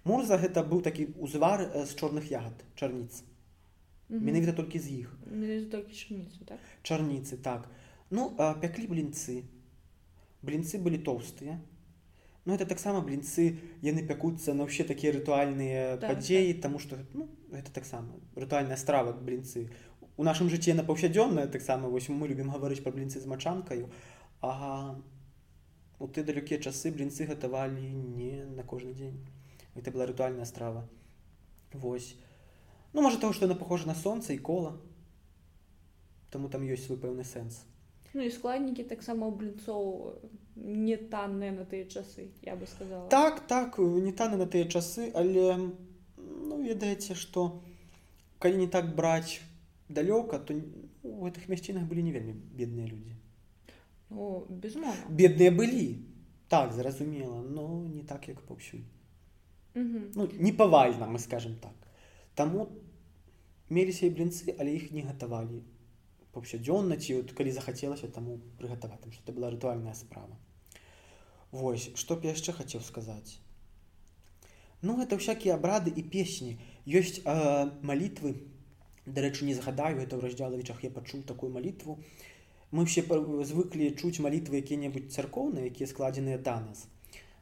Мурза гэта быў такі узвар э, з чорных ягад, чарніц. Менавіта толькі з іх. чарніцу так Чарніцы, так. Ну, пяклі блінцы. Блінцы былі тоўстыя. Ну, это таксама блінцы, яны пякуцца на ўсе такія рытуальныя Так, падзеі, таму што ну, гэта таксама рытуальная страва блінцы. У нашым жыцці яна паўсядзённая таксама вось мы любім гаварыць пра блінцы з мачанкаю. А у тыя далёкія часы блінцы гатавалі не на кожны дзень. Гэта была рытуальная страва. Вось. Ну, можа того, што яна похожа на сонца і кола. Таму там ёсць свой пэўны сэнс. Ну і складнікі таксама у блінцоў не танныя на тыя часы я бы сказала Так, так, не таны на тыя часы, але ну, ведаеце, што калі не так браць далёка, то у гэтых мясцінах былі не вельмі бедныя людзі. ну, безумоўна Бедныя былі. Так, зразумела, но не так, як паўсюль. Ну, не павальна, мы скажем так. Таму меліся і блінцы але іх не гатавалі паўсядзённа ці от калі захацелася таму прыгатаваць там что это была рытуальная справа Вось што б яшчэ хацеў сказаць Ну это всякие абрады і песні ёсць э, малітвы дарэчы не згадаю это ў раздзялавічах я пачуў такую малітву мы все звыклі чуць малітвы якія-небудзь царкоўныя якія складзеныя да нас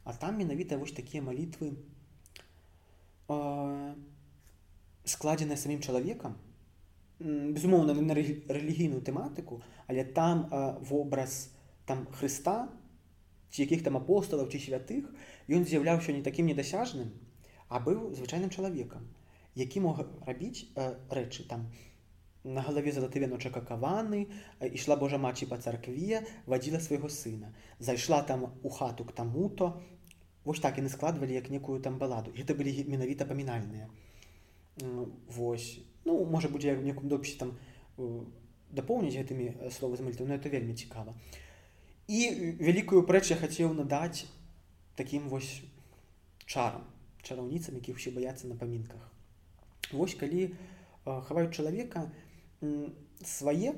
а там менавіта вось такія малітвы э, складзеныя самім чалавекам безумоўна на рэлігійную тэматыку але там э, вобраз там Хрыста ці якіх там апосталаў ці святых ён з'яўляўся не такім недасяжным а быў звычайным чалавекам які мог рабіць э, рэчы там. На галаве залаты вяночак акаваны ішла Божа маці па царкве вадзіла свайго сына. Зайшла там у хату к таму то вось так яны складвалі як некую там баладу. Гэта былі менавіта памінальныя. Вось. Ну можа будзе як некум допісе там дапоўніць гэтымі словы з мальту это вельмі цікава. І вялікую прэч я хацеў надаць такім вось чарам чараўніцам якіх усе баяцца на памінках Вось калі э, хаваюць чалавека свае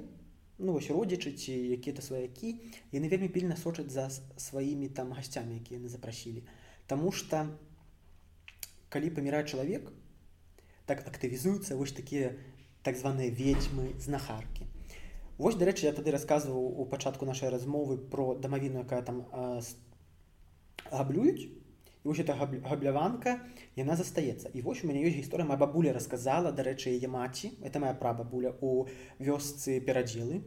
ну вось родзічы ці якія-то сваякі яны вельмі пільна сочаць за сваімі там гасцямі якія яны запрасілі. Таму что калі памірае чалавек так актывізуюцца вось такія так званыя ведьмы знахаркі. Вось дарэчы я тады расказваў у пачатку нашай размовы про дамавіну якая там э, габлююць і вось эта габляванка яна застаецца. І вось у мяне ёсць гісторыя. Моя бабуля рассказала дарэчы яе маці это моя прабабуля у вёсцы перадзелы.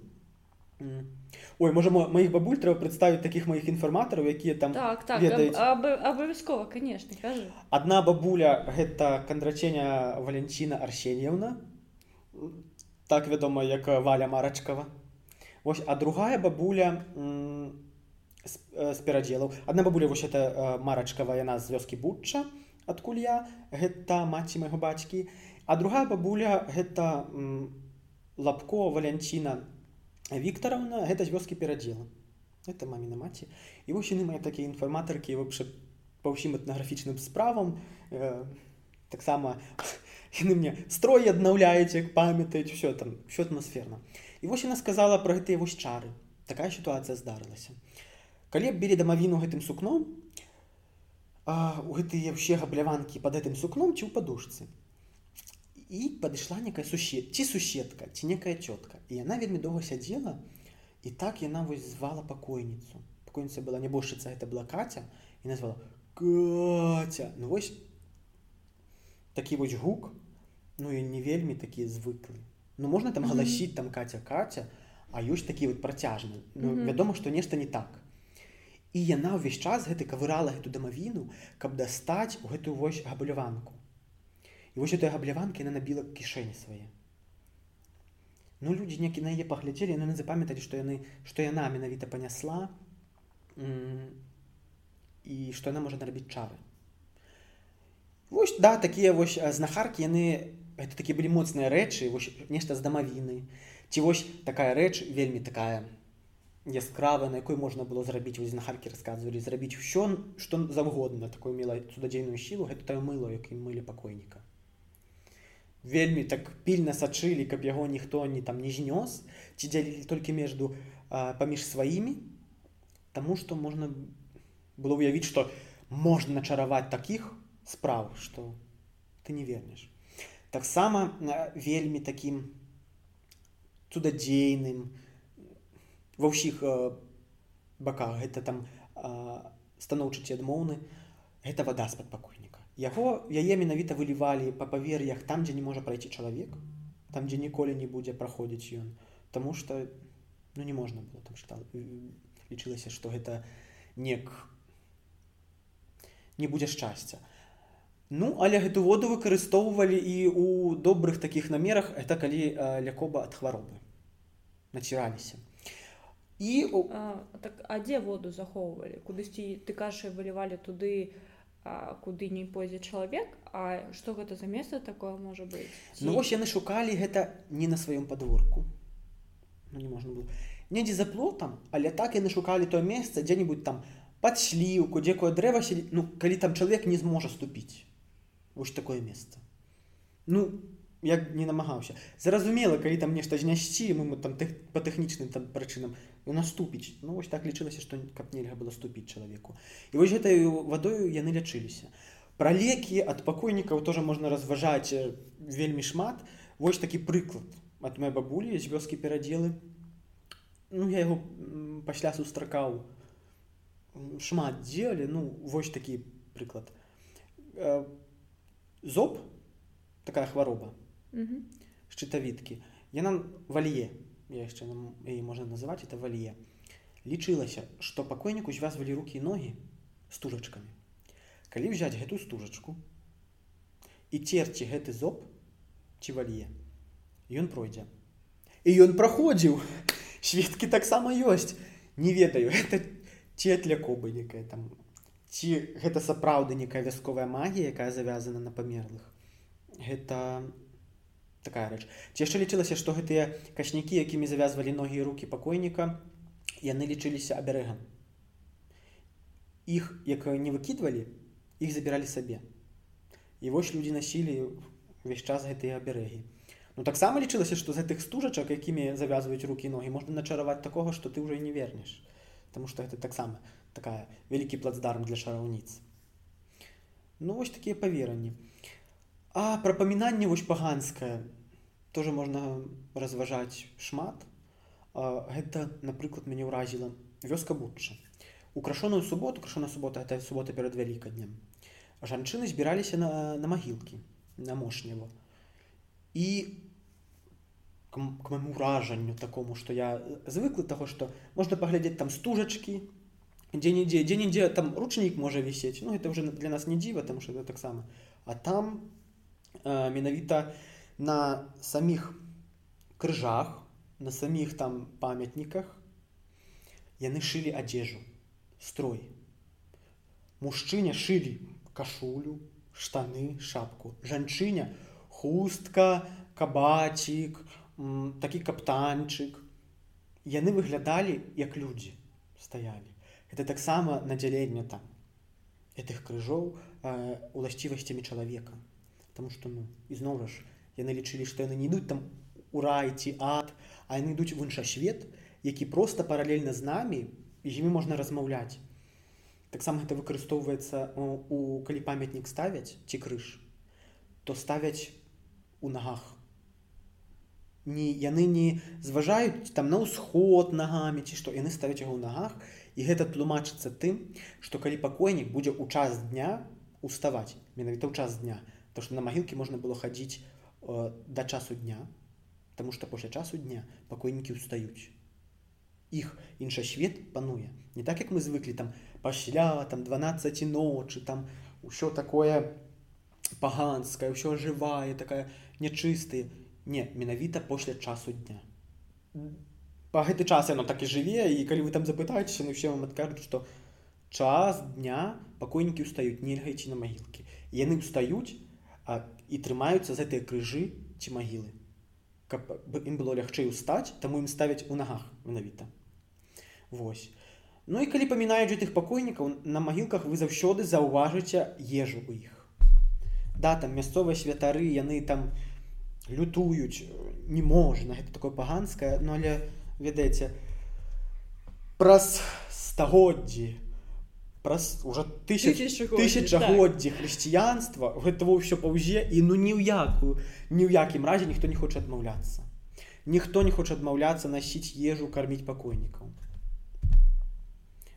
Ой можа моих бабуль трэба прадставіць такіх маіх інфарматараў якія там так, так, абавязкова конечно кажу. адна бабуля гэта кандрачення валенціна арсеньевна так вядома як валя марачкава. Вось а другая бабуля з перадзелаў адна бабуля вось это марачкава яна з вёскі бутча адкуль я гэта маці майго бацькі. А другая бабуля гэта лапко валянціна Віктараўна гэта з вёскі перадзела это маміна маці. І вось яны мае такія інфарматаркі вообще па ўсім этнаграфічным справам э, таксама яны мне строй аднаўляюць як памятаюць все там все атмасферна. І вось яна сказала про гэтыя вось чары. Такая сітуацыя здарылася калі білі дамавіну гэтым сукном у гэтыя ўсе габляванкі под гэтым сукном ці ў падушцы. І падышла некая сусед ці суседка ці некая цётка. І яна вельмі доўга сядзела і так яна вось звала пакойніцу. Пакойніца была нябожчыца это была каця і назвала каця ну вось такі вось гук ну і не вельмі такі звыклы. Ну можна там галасіць там каця каця а ёсць такі вот працяжны. Ну, mm -hmm. вядома што нешта не так і яна ўвесь час гэты кавырала гэту дамавіну каб дастаць у гэтую вось габляванку. І вось этой габляванкі яна набіла кішэні свае. Ну людзі некі на яе паглядзелі яны запамяталі што яны што яна менавіта панясла і што яна можа нарабіць чары. Вось да такія вось знахаркі яны это такі былі моцныя рэчы вось нешта з дамавіны. Ці вось такая рэч вельмі такая яскравая на якой можна было зрабіць вось знахаркі расказвалі зрабіць ўсё што заўгодна такое мела цудадзейную сілу гэта тое мыло якім мылі пакойніка. Вельмі так пільна сачылі каб яго ніхто не там не знёс ці дзялілі толькі между паміж сваімі Таму што можна было ўявіць што можна начараваць такіх спраў што ты не вернеш. Таксама вельмі такім цудадзейным у ва ўсіх баках гэта там станоўчы ці адмоўны. Гэта вода з-пад пакойніка. Яго яе менавіта вылівалі па павер'ях там дзе не можа прайсці чалавек там дзе ніколі не будзе праходзіць ён. Таму что ну не можна было. Там што лічылася што гэта нек не будзе шчасця. Ну але гэту воду выкарыстоўвалі і у добрых такіх намерах. Это калі лякоба ад хваробы. Націраліся і а, так а дзе воду захоўвалі кудысьці ты кашы вылівалі туды а, куды не пойдзе чалавек А што гэта за месца такое можа быць Ці... Ну, вось яны шукалі гэта не на сваём падворку ну, не можна было. Недзе за плотам але так яны шукалі тое месца дзе-нибудь там под сліўку дзекое дрэва селі... ну калі там чалавек не зможа ступіць вось такое месца ну я не намагаўся. Зразумела калі там нешта знясці мы, там тех, по тэхнічным там прычынам наступіць ну вось так лічылася што каб нельга было ступіць чалавеку. І вось гэтаю вадою яны лячыліся. Пра лекі ад пакойнікаў тоже можна разважаць вельмі шмат. Вось такі прыклад ад моей бабулі з вёскі перадзелы. Ну я яго пасля сустракаў. Шмат дзелі ну вось такі прыклад. Зоб такая хвароба шчытавіткі яна валье яшчэ і можна называць это валье лічылася што пакойніку звязвалі рукі ногі стужачкамі калі взять гэту стужачку і церці гэты зоб ці валье ён пройдзе і ён праходзіў сведкі таксама ёсць не ведаю это ці для кобы некая там ці гэта сапраўды некая вясковая магія якая завязана на памерлых. Гэта не такая рэч. Ці яшчэ лічылася што гэтыя качнікі якімі завязвалі ногі і руки пакойніка яны лічыліся абярэгам іх як не выкідвалі іх забіралі сабе. І вось людзі насілі увесь час гэтыя абярэгі ну таксама лічылася што з гэтых стужачак якімі завязваюць руки ногі можна начараваць такога што ты ўжо не вернеш. Таму што гэта таксама такая вялікі плацдарм для шараўніц. Ну вось такія паверанні. А прапамінанне вось паганскае тоже можна разважаць шмат. Гэта, напрыклад, мяне ўразіла вёска бутча. Украшоную суботу, крашона субота это субота перад вялікаднем. Жанчыны збіраліся на, на магілкі, на мошнево. І к майму ўражанню такому, што я звыклы таго, што можна паглядзець там стужачкі, дзе-нідзе, дзе-нідзе там ручнік можа вісець. Ну это ўжо для нас не дзіва, там што это таксама. А там менавіта на саміх крыжах на саміх там памятніках яны шылі адзежу строй. Мужчыне шылі кашулю штаны шапку. Жанчыня хустка кабацік такі каптанчык. Яны выглядалі як людзі стаялі. Это таксама надзяленне там гэтых крыжоў уласцівасцямі чалавека. Таму што ну ізноў жа яны лічылі, што яны не ідуць там у рай ці ад, а яны ідуць в іншасвет, які проста паралельна з намі з імі можна размаўляць. Таксама гэта выкарыстоўваецца у калі памятнік ставяць ці крыж, то ставяць у нагах. Не, яны не зважаюць там на ўсход нагамі ці што яны ставяць яго ў нагах і гэта тлумачыцца тым, што калі пакойнік будзе ў час дня уставаць менавіта ў час дня, то што на магілкі можна было хадзіць да часу дня, Таму што пасля часу дня пакойнікі ўстаюць. Іх інша свет пануе. Не так як мы звыклі там пасля там 12 ночы там ўсё такое паганскае, ўсё жывае, такая нячыстыя. Не, менавіта пасля часу дня. Па гэты час яно так і жыве і калі вы там запытаецеся, ну все вам адкажуць, што час дня пакойнікі ўстаюць, нельга ісці на магілкі. Яны ўстаюць, а, і трымаюцца за гэтыя крыжы ці магілы. Каб ім было лягчэй устаць таму ім ставяць у нагах менавіта. Вось. Ну і калі памінаюць гэтых пакойнікаў на магілках вы заўсёды заўважыце ежу у іх. Да там мясцовыя святары яны там лютуюць не можна гэта такое паганскае но але ведаеце праз стагоддзі праз уже тысячагоддзі так. хрысціянства гэтага ўсё паўзе і ну ні ў якую ні ў якім разе ніхто не хоча адмаўляцца ніхто не хоча адмаўляцца насіць ежу карміць пакойнікаў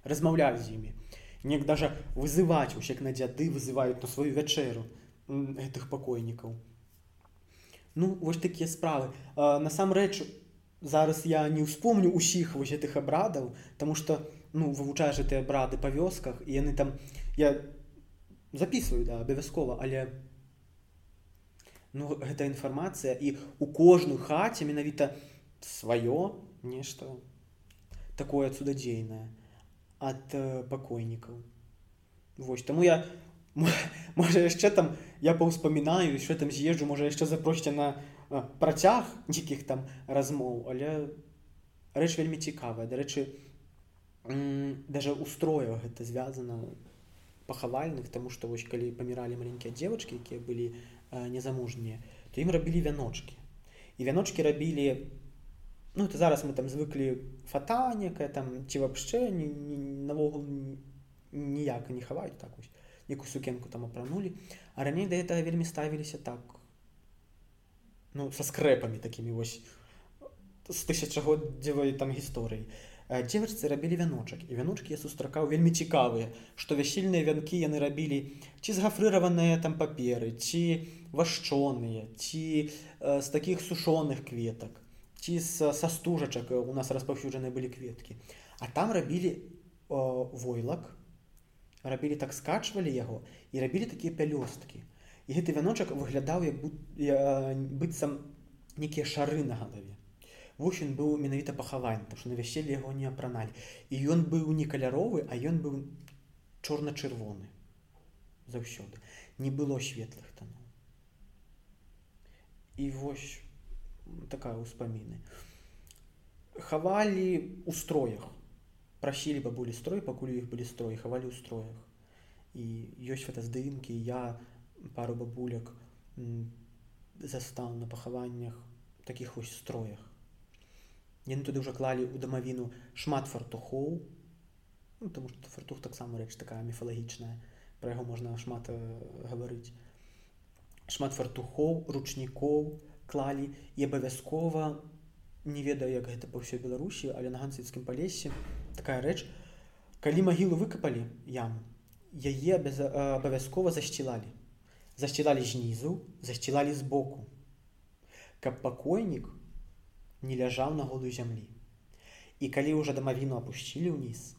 размаўляць з імі неяк даже вызываць усек на дзяды вызываюць на сваю вячэру гэтых пакойнікаў ну вось такія справы насамрэч зараз я не ўспомню усіх вось гэтых абрадаў тому что у ну вывучаеш гэтыя брады па вёсках і яны там я записываю да абавязкова але ну гэта інфармацыя і у кожную хаце менавіта сваё нешта такое цудадзейнае ад э, пакойнікаў Вось таму я можа яшчэ там я паўспамінаю що там з'езджу можа яшчэ запросце на працяг дзікіх там размоў але рэч вельмі цікавая дарэчы даже устроя гэта звязана пахавальных тому что вось калі паміралі маленькія девочки якія былі незамужнія то ім рабілі вяночки і вяночки рабілі ну то зараз мы там звыклі фатанікая там ці вообще навогул ніяк не хаваюць так вось некую сукенку там апранулі а раней да этого вельмі ставіліся так ну са скрэпамі такімі вось з тысячагоддзевай там гісторыі дзевачцы рабілі вяночак і вяночкі я сустракаў вельмі цікавыя што вясільныя вянкі яны рабілі ці згафрыраваныя там паперы ці вашчоныя ці э, з такіх сушоных кветак ці са стужачак у нас распаўсюджаныя былі кветкі. А там рабілі э, войлак рабілі так скачвалі яго і рабілі такія пялёсткі. І гэты вяночак выглядаў як быццам некія шары на галаве Вось ён быў менавіта пахаваны, тому што на вяселле яго не апраналі. І ён быў не каляровы, а ён быў чорна-чырвоны заўсёды. Не было светлых танаў. І вось такая ўспаміны. Хавалі ў строях. Прасілі бабулі строй, пакуль іх былі строі, хавалі ў строях. І ёсць фотаздымкі, я пару бабуляк застаў на пахаваннях такіх вось строях. Яны туды ўжо клалі ў дамавіну шмат фартухоў. Ну, тому што фартух таксама рэч такая міфалагічная пра яго можна шмат э, гаварыць. Шмат фартухоў ручнікоў клалі. І абавязкова не ведаю як гэта па ўсёй беларусі але на гансыцкім палесе такая рэч. Калі магілу выкапалі яму яе без абавязкова засцілалі. Засцілалі знізу засцілалі збоку. Каб пакойнік не ляжаў на голую зямлі. І калі ўжо дамавіну апусцілі ўніз,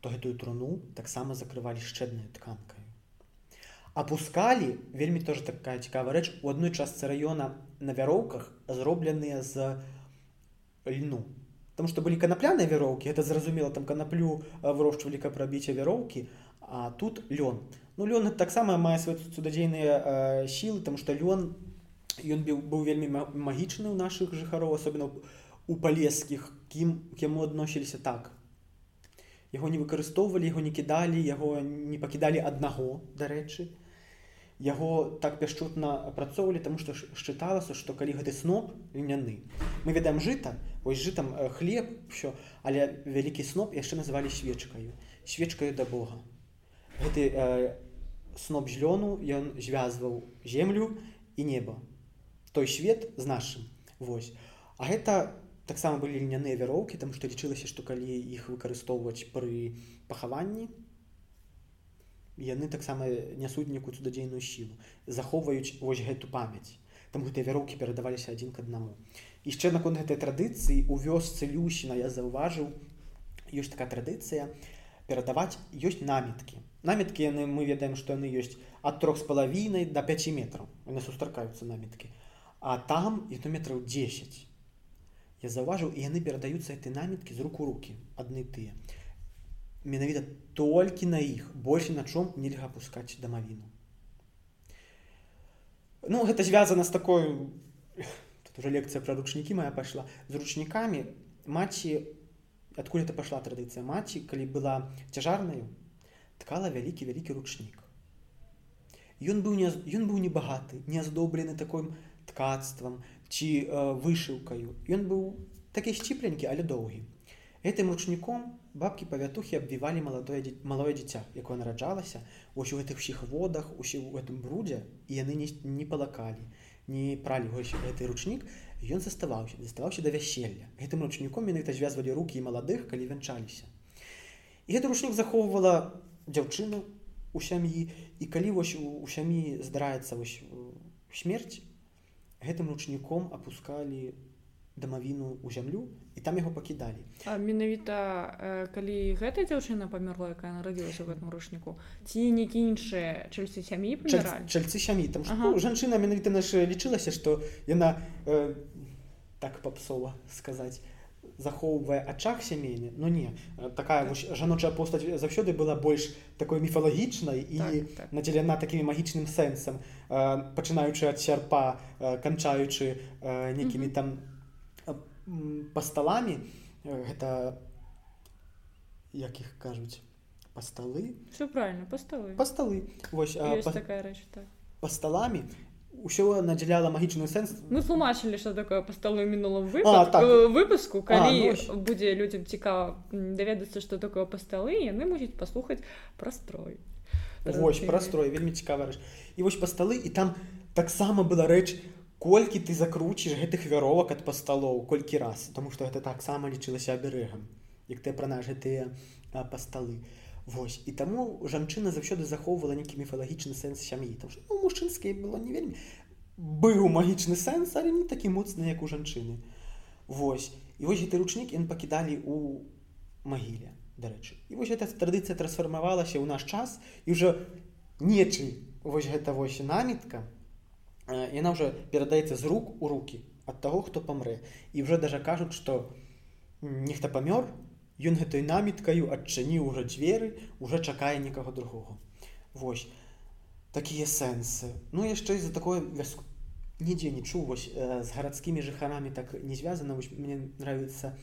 то гэтую труну таксама закрывалі шчэднай тканкай. Апускалі вельмі тоже такая цікавая рэч у адной частцы раёна на вяроўках зробленыя з льну. Там што былі канапляныя вяроўкі, это зразумела там канаплю вырошчвалі каб рабіць вяроўкі, а тут лён. Ну лён таксама мае свае цудадзейныя сілы, там што лён ён быў вельмі магічны ў нашых жыхароў асобна у палескіх кім яму адносіліся так. Яго не выкарыстоўвалі яго не кідалі яго не пакідалі аднаго дарэчы яго так пяшчутна апрацоўвалі таму што счыталася што калі гэты сноп льняны мы ведаем жыта ось жытам хлеб що але вялікі сноп яшчэ называлі свечкаю свечкаю да Бога. Гэты э, сноп злёну ён звязваў землю і неба той свет з нашым. Вось. А гэта таксама былі льняныя вяроўкі там што лічылася што калі іх выкарыстоўваць пры пахаванні яны таксама нясуць некую цудадзейную сілу. Захоўваюць вось гэту памяць. Там гэтыя вяроўкі перадаваліся адзін к аднаму. Яшчэ наконт гэтай традыцыі у вёсцы люсіна я заўважыў ёсць такая традыцыя перадаваць ёсць наміткі. Наміткі яны мы ведаем што яны ёсць ад трох з палавінай до 5 метраў. Яны сустракаюцца наміткі. а там і то метраў 10 я заўважыў і яны перадаюцца этой наміткі з руку руки. Адны тыя менавіта толькі на іх больше на чом нельга пускаць дамавіну ну гэта звязана з такой уже лекцыя пра ручнікі моя пайшла з ручнікамі маці адкуль это пашла традыцыя маці калі была цяжарнаю ткала вялікі вялікі ручнік Ён быў не ён быў небагаты не аздоблены такой ткацтвам ці э, вышыўкаю. Ён быў такі сціпленькі, але доўгі. Гэтым ручніком бабкі павятухі абвівалі маладое малое дзіця, якое нараджалася ось у гэтых усіх водах усе ў гэтым брудзе і яны не, не палакалі, не пралі гэты ручнік, ён заставаўся, заставаўся да вяселля. Гэтым ручніком менавіта звязвалі рукі і маладых, калі вянчаліся. І гэты ручнік захоўвала дзяўчыну у сям'і і калі вось у, у сям'і здараецца смерць, гэтым ручніком апускалі дамавіну ў зямлю і там яго пакідалі. Менавіта э, калі гэта дзяўчына памерла якая нарадзілася ў гэтым ручніку ці некі іншыя чальцы сям'і чальцы сям'і там ага. ну, жанчына менавіта наша лічылася што яна э, так папсова сказаць захоўвае ачах сямейны но не. Такая так. жаночая постаць заўсёды была больш такой міфалагічнай і так, так. надзелена такімі магічным сэнсам. Пачынаючы ад сярпа канчаючы некімі там пасталамі гэта як іх кажуць пасталы? Все правильно пасталы. Пасталы. Вось па... такая рэч так. пасталамі ўсё надзяляла магічны сэнс. Мы тлумачылі что такое пасталу мінулым А, так. выпуску калі ну, ось. будзе людзям цікава даведацца что такое пасталы яны мусяць паслухаць прастрой Вось прастрой вельмі цікава рэч. І вось па сталы і там таксама была рэч колькі ты закруціш гэтых вяровак ад пасталоў колькі раз тому что гэта таксама лічылася аберэгам як ты апранаш гэтыя а, пасталы Вось. І таму жанчына заўсёды захоўвала нейкі міфалагічны сэнс сям'і. Там што ну, мужчынскай было не вельмі. Быў магічны сэнс але не такі моцны як у жанчыны. Вось. І вось гэты ручнік ён пакідалі у магіле дарэчы. І вось эта традыцыя трансфармавалася ў наш час і ўжо нечы вось гэта вось намітка яна ўжо перадаецца з рук у руки ад таго хто памрэ. І ўжо даже кажуць што нехта памёр Ён гэтай наміткаю адчыніў ўжо дзверы уже чакае некага другого Вось такія сэнсы. Ну яшчэ за такое вяску нідзе не чуў вось э, з гарадскімі жыхарамі так не звязана. Мне нравится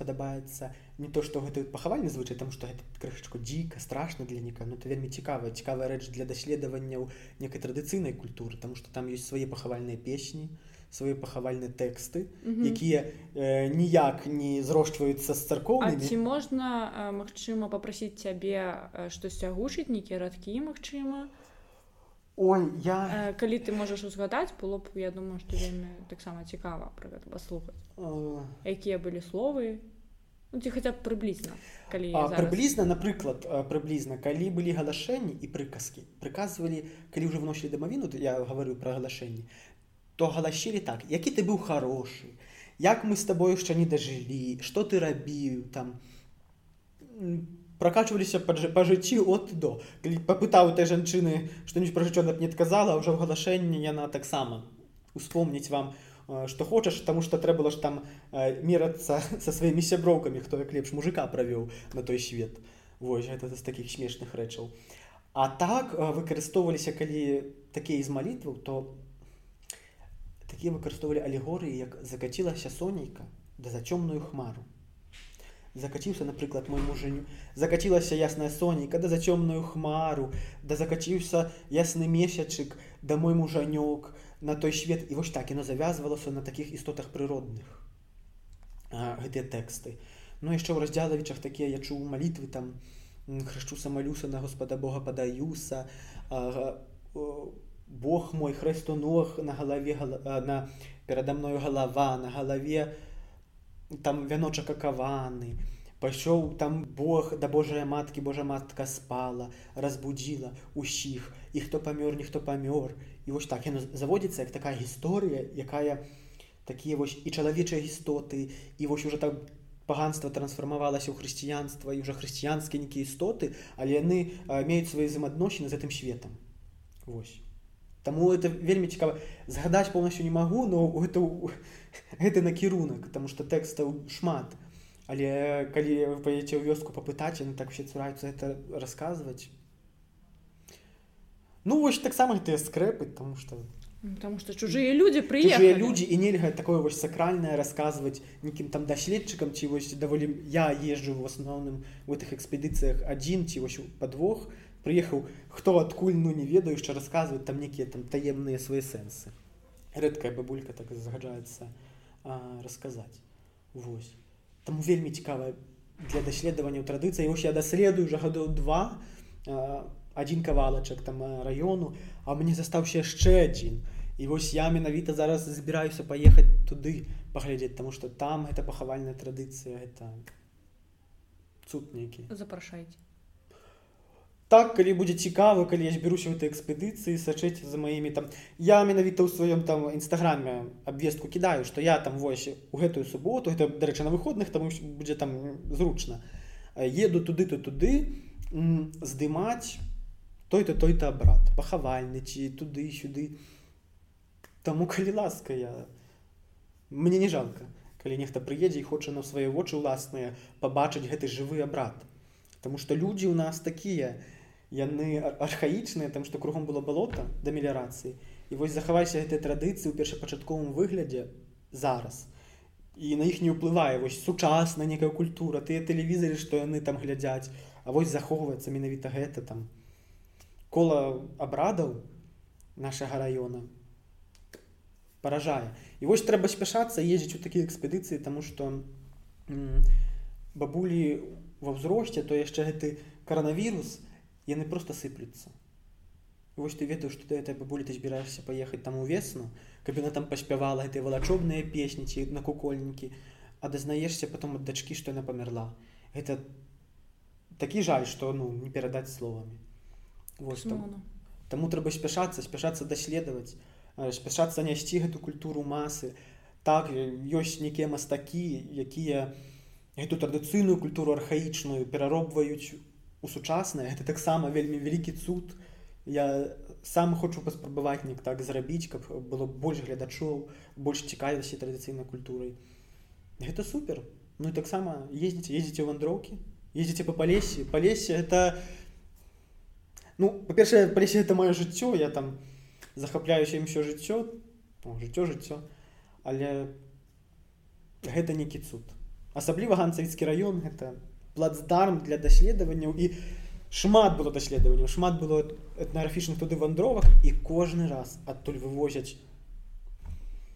падабаецца не то што гэты пахавальны звычай там што гэта крышачку дзіка страшна для нека Ну это вельмі цікавая цікавая рэч для даследаванняў некай традыцыйнай культуры там што там ёсць свае пахавальныя песні свае пахавальныя тэксты якія э, ніяк не зрошчваюцца з царкоўнымі ці можна магчыма попрасіць цябе штосьці агучыць нейкія радкі магчыма Ой я калі ты можаш узгадаць было б я думаю што вельмі таксама цікава пра гэта паслухаць э... якія былі словы ну, ці хаця б прыблізна калі а, прыблізна напрыклад прыблізна калі былі галашэнні і прыказкі прыказвалі калі ўжо вносілі дамавіну я гаварыў пра галашэнні то галасілі так які ты быў хорошы як мы с тобой яшчэ не дажылі? Что ты рабіў? Там прокачваліся па жыцці от до. Попытаў той жанчыны что-нибудь пра жыццё не адказала ўжо ў галашэнні яна таксама успомніць вам что хочаш таму что трэба ж там мерацца со сваімі сяброўкамі хто як лепш мужика правёў на той свет. Вось гэта з таких смешных рэчаў. А так выкарыстоўваліся калі такія з малітваў то такія выкарыстоўвалі алегорыі як закацілася сонейка да за цёмную хмару закаціўся напрыклад мой мужыню закацілася ясная сонейка да за цёмную хмару да закаціўся ясны месячык да мой мужанёк на той свет. І вось так яно завязвалася на такіх істотах прыродных гэтыя тэксты. Ну яшчэ ў раздзялавічах такія я чуў малітвы там хрышчу самалюса на господа бога падаюса Бог мой хрэсту ног на галаве на перада мною галава на галаве там вяночак какаваны пайшоў там Бог да Божая маткі Божа матка спала разбудзіла усіх. І хто памёр ніхто памёр і вось так. Яно заводзіцца як такая гісторыя якая такія вось і чалавечыя істоты і вось уже так паганства трансфармавалася ў хрысціянства і ўжо хрысціянскія нейкія істоты але яны меюць свае взаемаадносіны з гэтым светом. Восьось Таму это вельмі цікава. Згадаць полностью не магу но гэта гэты накірунак потому что тэкстаў шмат. Але калі вы паедце ў вёску папытаць яны так все цураюцца это расказваць. Ну вось таксама гэтыя скрэпы тому что потому что чужыя людзі прыехалі. людзі і нельга такое вось сакральнае расказваць нейкім там даследчыкам ці вось даволі я езджу в асноўным в гэтых экспедыцыях адзін ці вось падвох прыехаў хто адкуль ну не ведаю яшчэ расказваць там нейкія там таемныя свае сэнсы рэдкая бабулька так загаджаецца расказаць Вось там вельмі цікава для даследавання традыцыі ось я даследую уже гадоў два адзін кавалачак там раёну а мне застаўся яшчэ адзін і вось я менавіта зараз збіраюся паехаць туды паглядзець таму што там гэта пахавальная традыцыя это цуд нейкі запрашайце так калі будзе цікава калі я зберуся ў этой экспедыцыі сачыць за маімі там я менавіта ў сваём там нстаграме абвестку кідаю што я там вось у гэтую суботу это дарэчы на выходных там будзе там зручна еду туды то туды здымаць той-то той-то брат пахавальны ці туды сюды. Таму калі ласка я мне не жалка калі нехта прыедзе і хоча на свае вочы ўласныя пабачыць гэты жывы абрат Таму што людзі ў нас такія яны архаічныя там што кругом было балота да меліярацыі. І вось захавайся гэтай традыцыі ў першапачатковым выглядзе зараз. І на іх не ўплывае вось сучасная некая культура тыя тэлевізары што яны там глядзяць. А вось захоўваецца менавіта гэта там. Кола абрадаў нашага раёна паражае. І вось трэба спяшацца ездзіць у такія экспедыцыі тому что бабулі ва ўзросце то яшчэ гэты коронавірус яны просто сыплюцца вось ты ведаеш што ты этой бабулі ты збіраешься паехаць там увесну каб яна там паспявала гэтай валачобныя песні ці на кукольнікі а дазнаешься потом ад дачкі што яна памерла это такі жаль што ну не перадаць словамі вось там. Таму трэба спяшацца спяшацца даследаваць спяшацца нясці гэту культуру масы так ёсць нейкія мастакі якія эту традыцыйную культуру архаічную пераробваюць у сучаснае гэта таксама вельмі вялікі цуд. Я сам хочу паспрабаваць неяк так зрабіць каб было больш гледачоў больш цікавасці традыцыйнай культурай. Гэта супер. Ну і таксама ездзіце ездзіце вандроўкі ездзіце па палесе. Палесе это ну па-першае палесе это маё жыццё я там захапляюся ім все жыццё жыццё жыццё. Але гэта некі цуд. Асабліва ганцавіцкі раён гэта плацдарм для даследаванняў і шмат было даследаванняў шмат было этнаграфічных туды вандровак і кожны раз адтуль вывозяць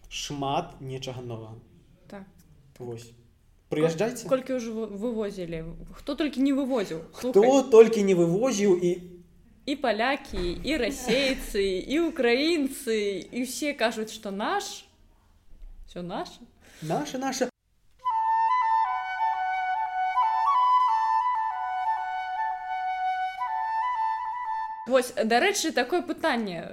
шмат нечага новага. Так. Вось. Прыязджайце. Колькі ўжо вывозілі? Хто толькі не вывозіў? Хто толькі не вывозіў і і палякі і расейцы і украінцы і ўсе кажуць што наш все наш наша наша Вось дарэчы такое пытанне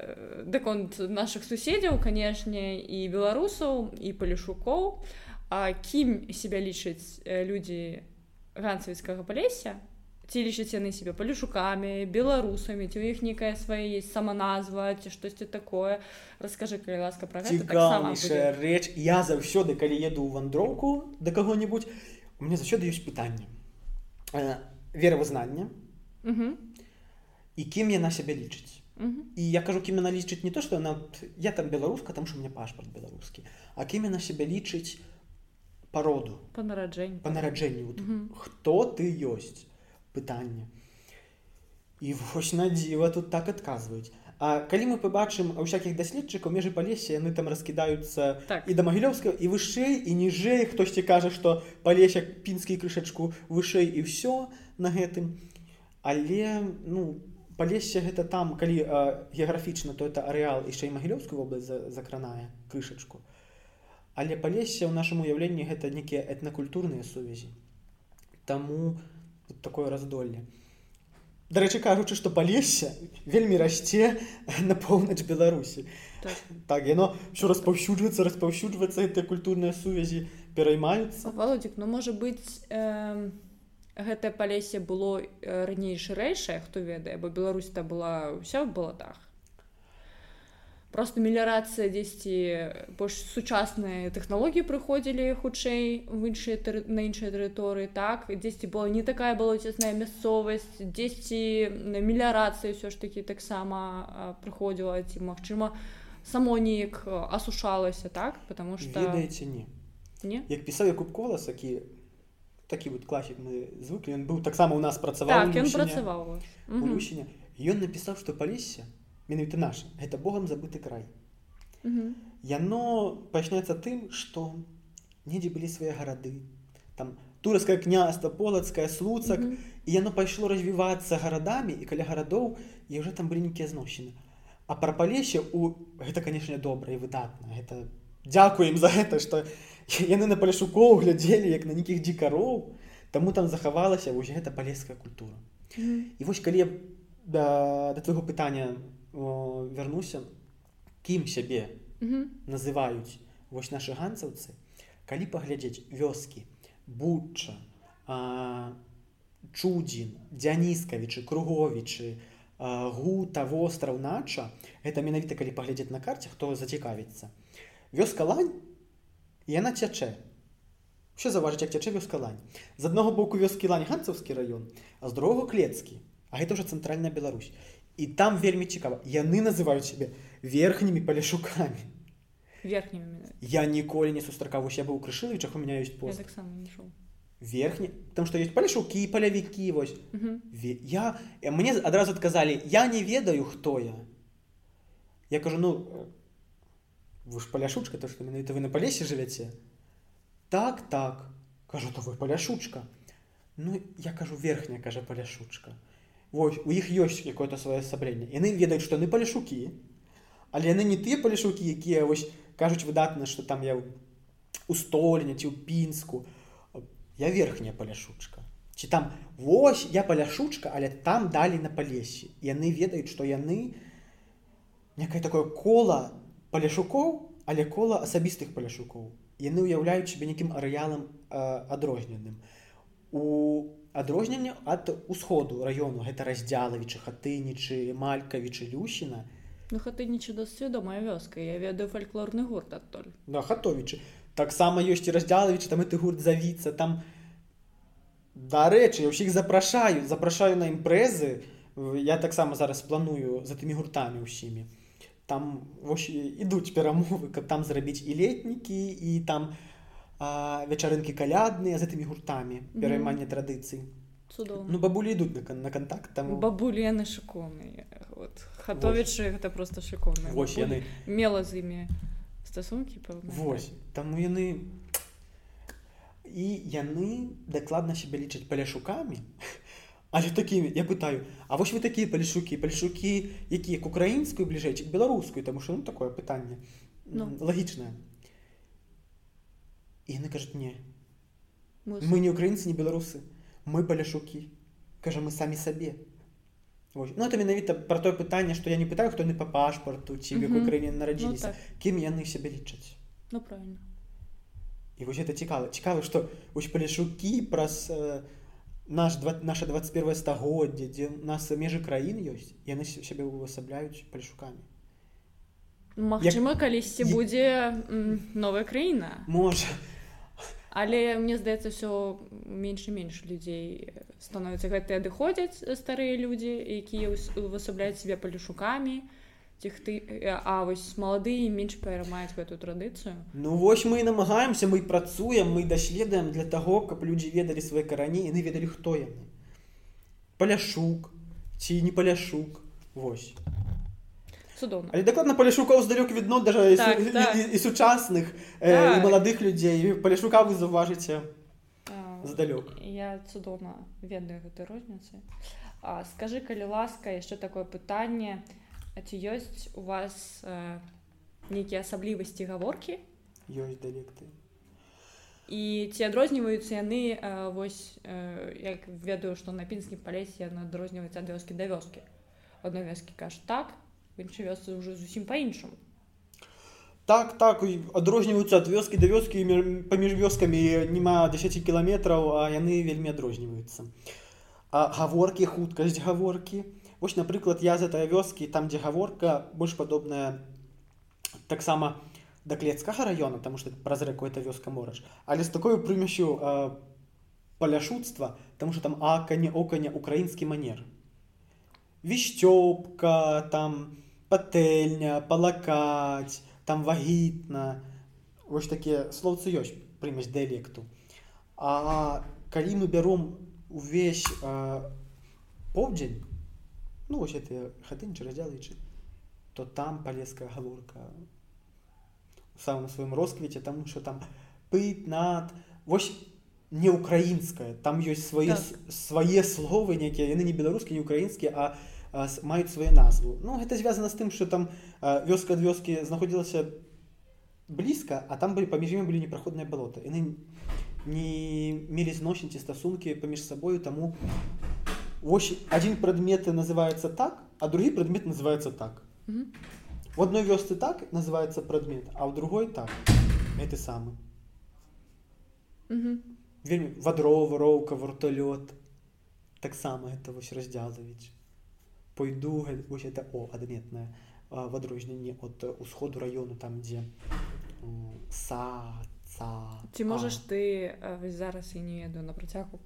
даконт наших суседзяў канешне і беларусаў і палішукоў. А кім себя лічаць людзі ганцавіцкага палеся ці лічаць яны себе палішукамі беларусамі ці у іх некая свае есть саманазва ці штосьці такое? Расскажы калі ласка пра рэч. Я заўсёды калі еду ў вандроўку да каго-нибудь у меня заўсёды ёсць пытанне. Веравызнання і кім яна сябе лічыць mm -hmm. і я кажу кім яна лічыць не то что она я там беларуска там что мне пашпарт беларускі а кім яна сябе лічыць пароду по нараджэнню по нараджэнню mm -hmm. хто ты ёсць пытанне і вось на дзіва тут так адказваюць А калі мы побачым у всякихх даследчыкаў межы палесе яны там раскідаюцца так. і да магілёўска і вышэй і ніжэй хтосьці кажа што палесе пінскі крышачку вышэй і ўсё на гэтым але ну палесе гэта там калі э, геаграфічна то это арэал яшчэ і магілёўскую вобласць за, закранае крышачку. Але палесе ў нашым уяўленні гэта некія этнакультурныя сувязі. Таму такое раздолле дарэчы кажучы што палесе вельмі расце на поўнач беларусі. Так, так яно що распаўсюджваецца распаўсюджваецца гэтыя культурныя сувязі пераймаюцца. Володик ну можа быць э гэтае палесе было э, раней шырэйшае хто ведае бо Беларусь та была ўся в балатах. Просто мелярацыя дзесьці больш сучасныя тэхналогіі прыходзілі хутчэй в іншыя на іншыя тэрыторыі так. Дзесьці была не такая балоцісная мясцовасць дзесьці на мелярацыі ўсё ж такі таксама прыходзіла ці магчыма само неяк асушалася так потому что ведаеце не не як пісаў якуб колас які такі вот класік мы звыклі ён быў таксама у нас працаваў так, ён працаваў Лусіне ён напісаў што палесе менавіта наш гэта Богом забыты край. Яно пачнецца тым што недзе былі свае гарады там турскае княства полацкая слуцак і яно пайшло развівацца гарадамі і каля гарадоў і уже там былі нейкія зносіны а пра палесе у гэта канешне добра і выдатна гэта дзякуем за гэта што яны на палешукоў глядзелі як на нейкіх дзікароў таму там захавалася вось гэта палеская культура mm -hmm. і вось калі да, да твайго пытання о, вярнуся кім сябе mm -hmm. называюць вось нашы ганцаўцы калі паглядзець вёскі буча чудзін дзяніскавічы круговічы гута востраў нача гэта менавіта калі паглядзець на карце хто зацікавіцца вёска лань яна цячэ що заважыць як цячэ вёска лань? З аднаго боку вёскі лань ганцаўскі раён а з другого клецкі а гэта ўжо цэнтральная Беларусь. І там вельмі цікава. Яны называюць сябе верхнімі паляшукамі. Верхнімі я ніколі не сустракавусь я быў крышылавічах у меня ёсць пост. Верхні там што ёсць паляшукі палявікі вось. Я мне адразу адказалі я не ведаю хто я я кажу ну вы ж паляшучка то што менавіта вы на палесе жывяце так так кажу то вы паляшучка ну я кажу верхняя кажа паляшучка Вось у іх ёсць какое-то сваё асабленне яны ведаюць што яны паляшукі але яны не тыя паляшукі якія вось кажуць выдатна што там я у стольня ці ў пінску я верхняя паляшучка ці там вось я паляшучка але там далі на палесе яны ведаюць што яны некае такое кола паляшукоў але кола асабістых паляшукоў. Яны ўяўляюць сябе нейкім арэалам адрозненым у адрозненне ад усходу раёну гэта раздзялавічы хатынічы малькавічы люсіна. Ну хатынічы досць вядомая вёска я ведаю фальклорны гурт адтуль. Да хатовічы. Таксама ёсць і раздзялавіч там ты гурт завіцца там дарэчы я ўсіх запрашаю запрашаю на імпрэзы. Я таксама зараз планую за тымі гуртамі ўсімі там ідуць перамовы каб там зрабіць і летнікі і там у вечарынкі калядныя з гэтымі гуртамі пераймання традыцый ну бабулі ідуць на, на контакт там бабулі яны шыкоўныя хатовічы гэта просто шыкоўна вось яны мела з імі стасункі вось таму яны і яны дакладна себе лічаць паляшукамі але такімі я пытаю А вось вы такія палішукі палішукі якія к украінскую бліжэй беларускую таму що ну такое пытанне ну. лагічнае і яны кажуць не Мусу. мы не украінцы не беларусы мы паляшукі кажа мы самі сабе Ось. ну это менавіта про тое пытанне што я не пытаю хто не па пашпарту ці в якой краіне нарадзіліся ну, так. кім яны сябе лічаць ну правильно. І вось это цікава цікава што вось паляшукі праз э, наш наша 21 стагоддзя дзе нас межы краін ёсць яны сябе увасабляюць паляшукамі Магчыма калісьці будзе новая краіна можа але мне здаецца все менш і менш людзей становяцца гэтыя адыходзяць старыя людзі якія увасабляюць себе палюшукамі ціх ты а вось маладыя менш перамаюць гэтую традыцыю. Ну вось мы намагаемся мы працуем мы даследуем для таго каб людзі ведалі свае карані яны ведалі хто яны. Паляшук ці не паляшук восьось цудоўна. Але дакладна паляшукаў здалёк відно даже так, і, так. і, і сучасных так. э, і маладых людзей. Паляшука вы заўважыце здалёк. я цудоўна ведаю гэтай розніцы. Скажы калі ласка яшчэ такое пытанне ці ёсць у вас э, нейкія асаблівасці гаворкі? Ёсць дыялекты і ці адрозніваюцца яны э, вось э, як ведаю што на пінскім палесе яны адрозніваюцца ад вёскі да вёскі. Одной вёскі каш так іншай вёсцы ўжо зусім па-іншаму. Так так адрозніваюцца ад вёскі да вёскі паміж вёскамі няма 10 кіламетраў а яны вельмі адрозніваюцца. Гаворкі хуткасць гаворкі вось напрыклад я з этой вёскі там дзе гаворка больш падобная таксама да клецкага района там что праз рэку-то вёска мораж але з такой прымящу паляшуцтва тому что там аканя оканя украінскі манер вішчёпка там патэльня палакаць там вагітна вось такія слоўцы ёсць прымесь дыялекту А калі мы бяром увесь поўдзень ну вось это хатынчы раздзялычы то там палеская гаворка у самым сваім росквіце таму що там пыт над вось не украінская там ёсць свае так. свае словы нейкія яны не беларускія не украінскія а маюць сваю назву. Ну гэта звязана з тым что там вёска ад вёскі знаходзілася блізка а там былі паміж імі былі непраходныя балоты яны не мелі зносіць стасункі паміж сабою таму вось один прадмет называется так а другі прадмет называется так. -hmm. в одной вёсцы так называется прадмет а ў другой так. Гэты самы mm -hmm. вельмі вадрова роўка варталёт таксама это вось раздзялавіць пойду вось это о адметнае в адрозненні от усходу району там дзе са ці можаш ты зараз і не еду на працягу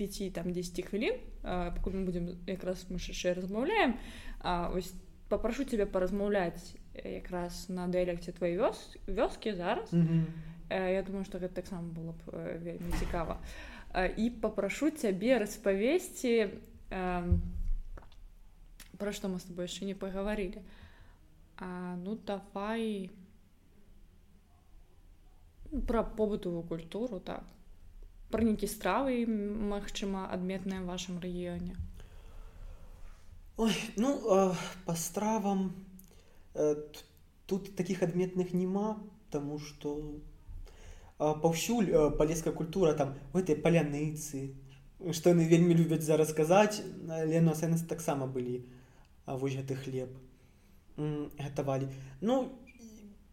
5 там 10 хвілін пакуль мы будзем якраз мы яшчэ размаўляем ось папрашу тебе паразмаўляць якраз на дыялекце твоей вёс вёскі зараз mm -hmm. я думаю что гэта таксама было б вельмі цікава і папрашу цябе распавесці на про что мы с тобой еще не поговорили. А, ну, давай пра побытавую культуру так пра нейкі стравы магчыма адметныя вашым рэгіёне? Ой, ну э, по стравам э, тут таких адметных няма тому что э, паўсюль э, палеская культура там гэтай паляныцы што яны вельмі любяць зараз сказаць Лена сэнс таксама былі а вось гэты хлеб гатавалі. Ну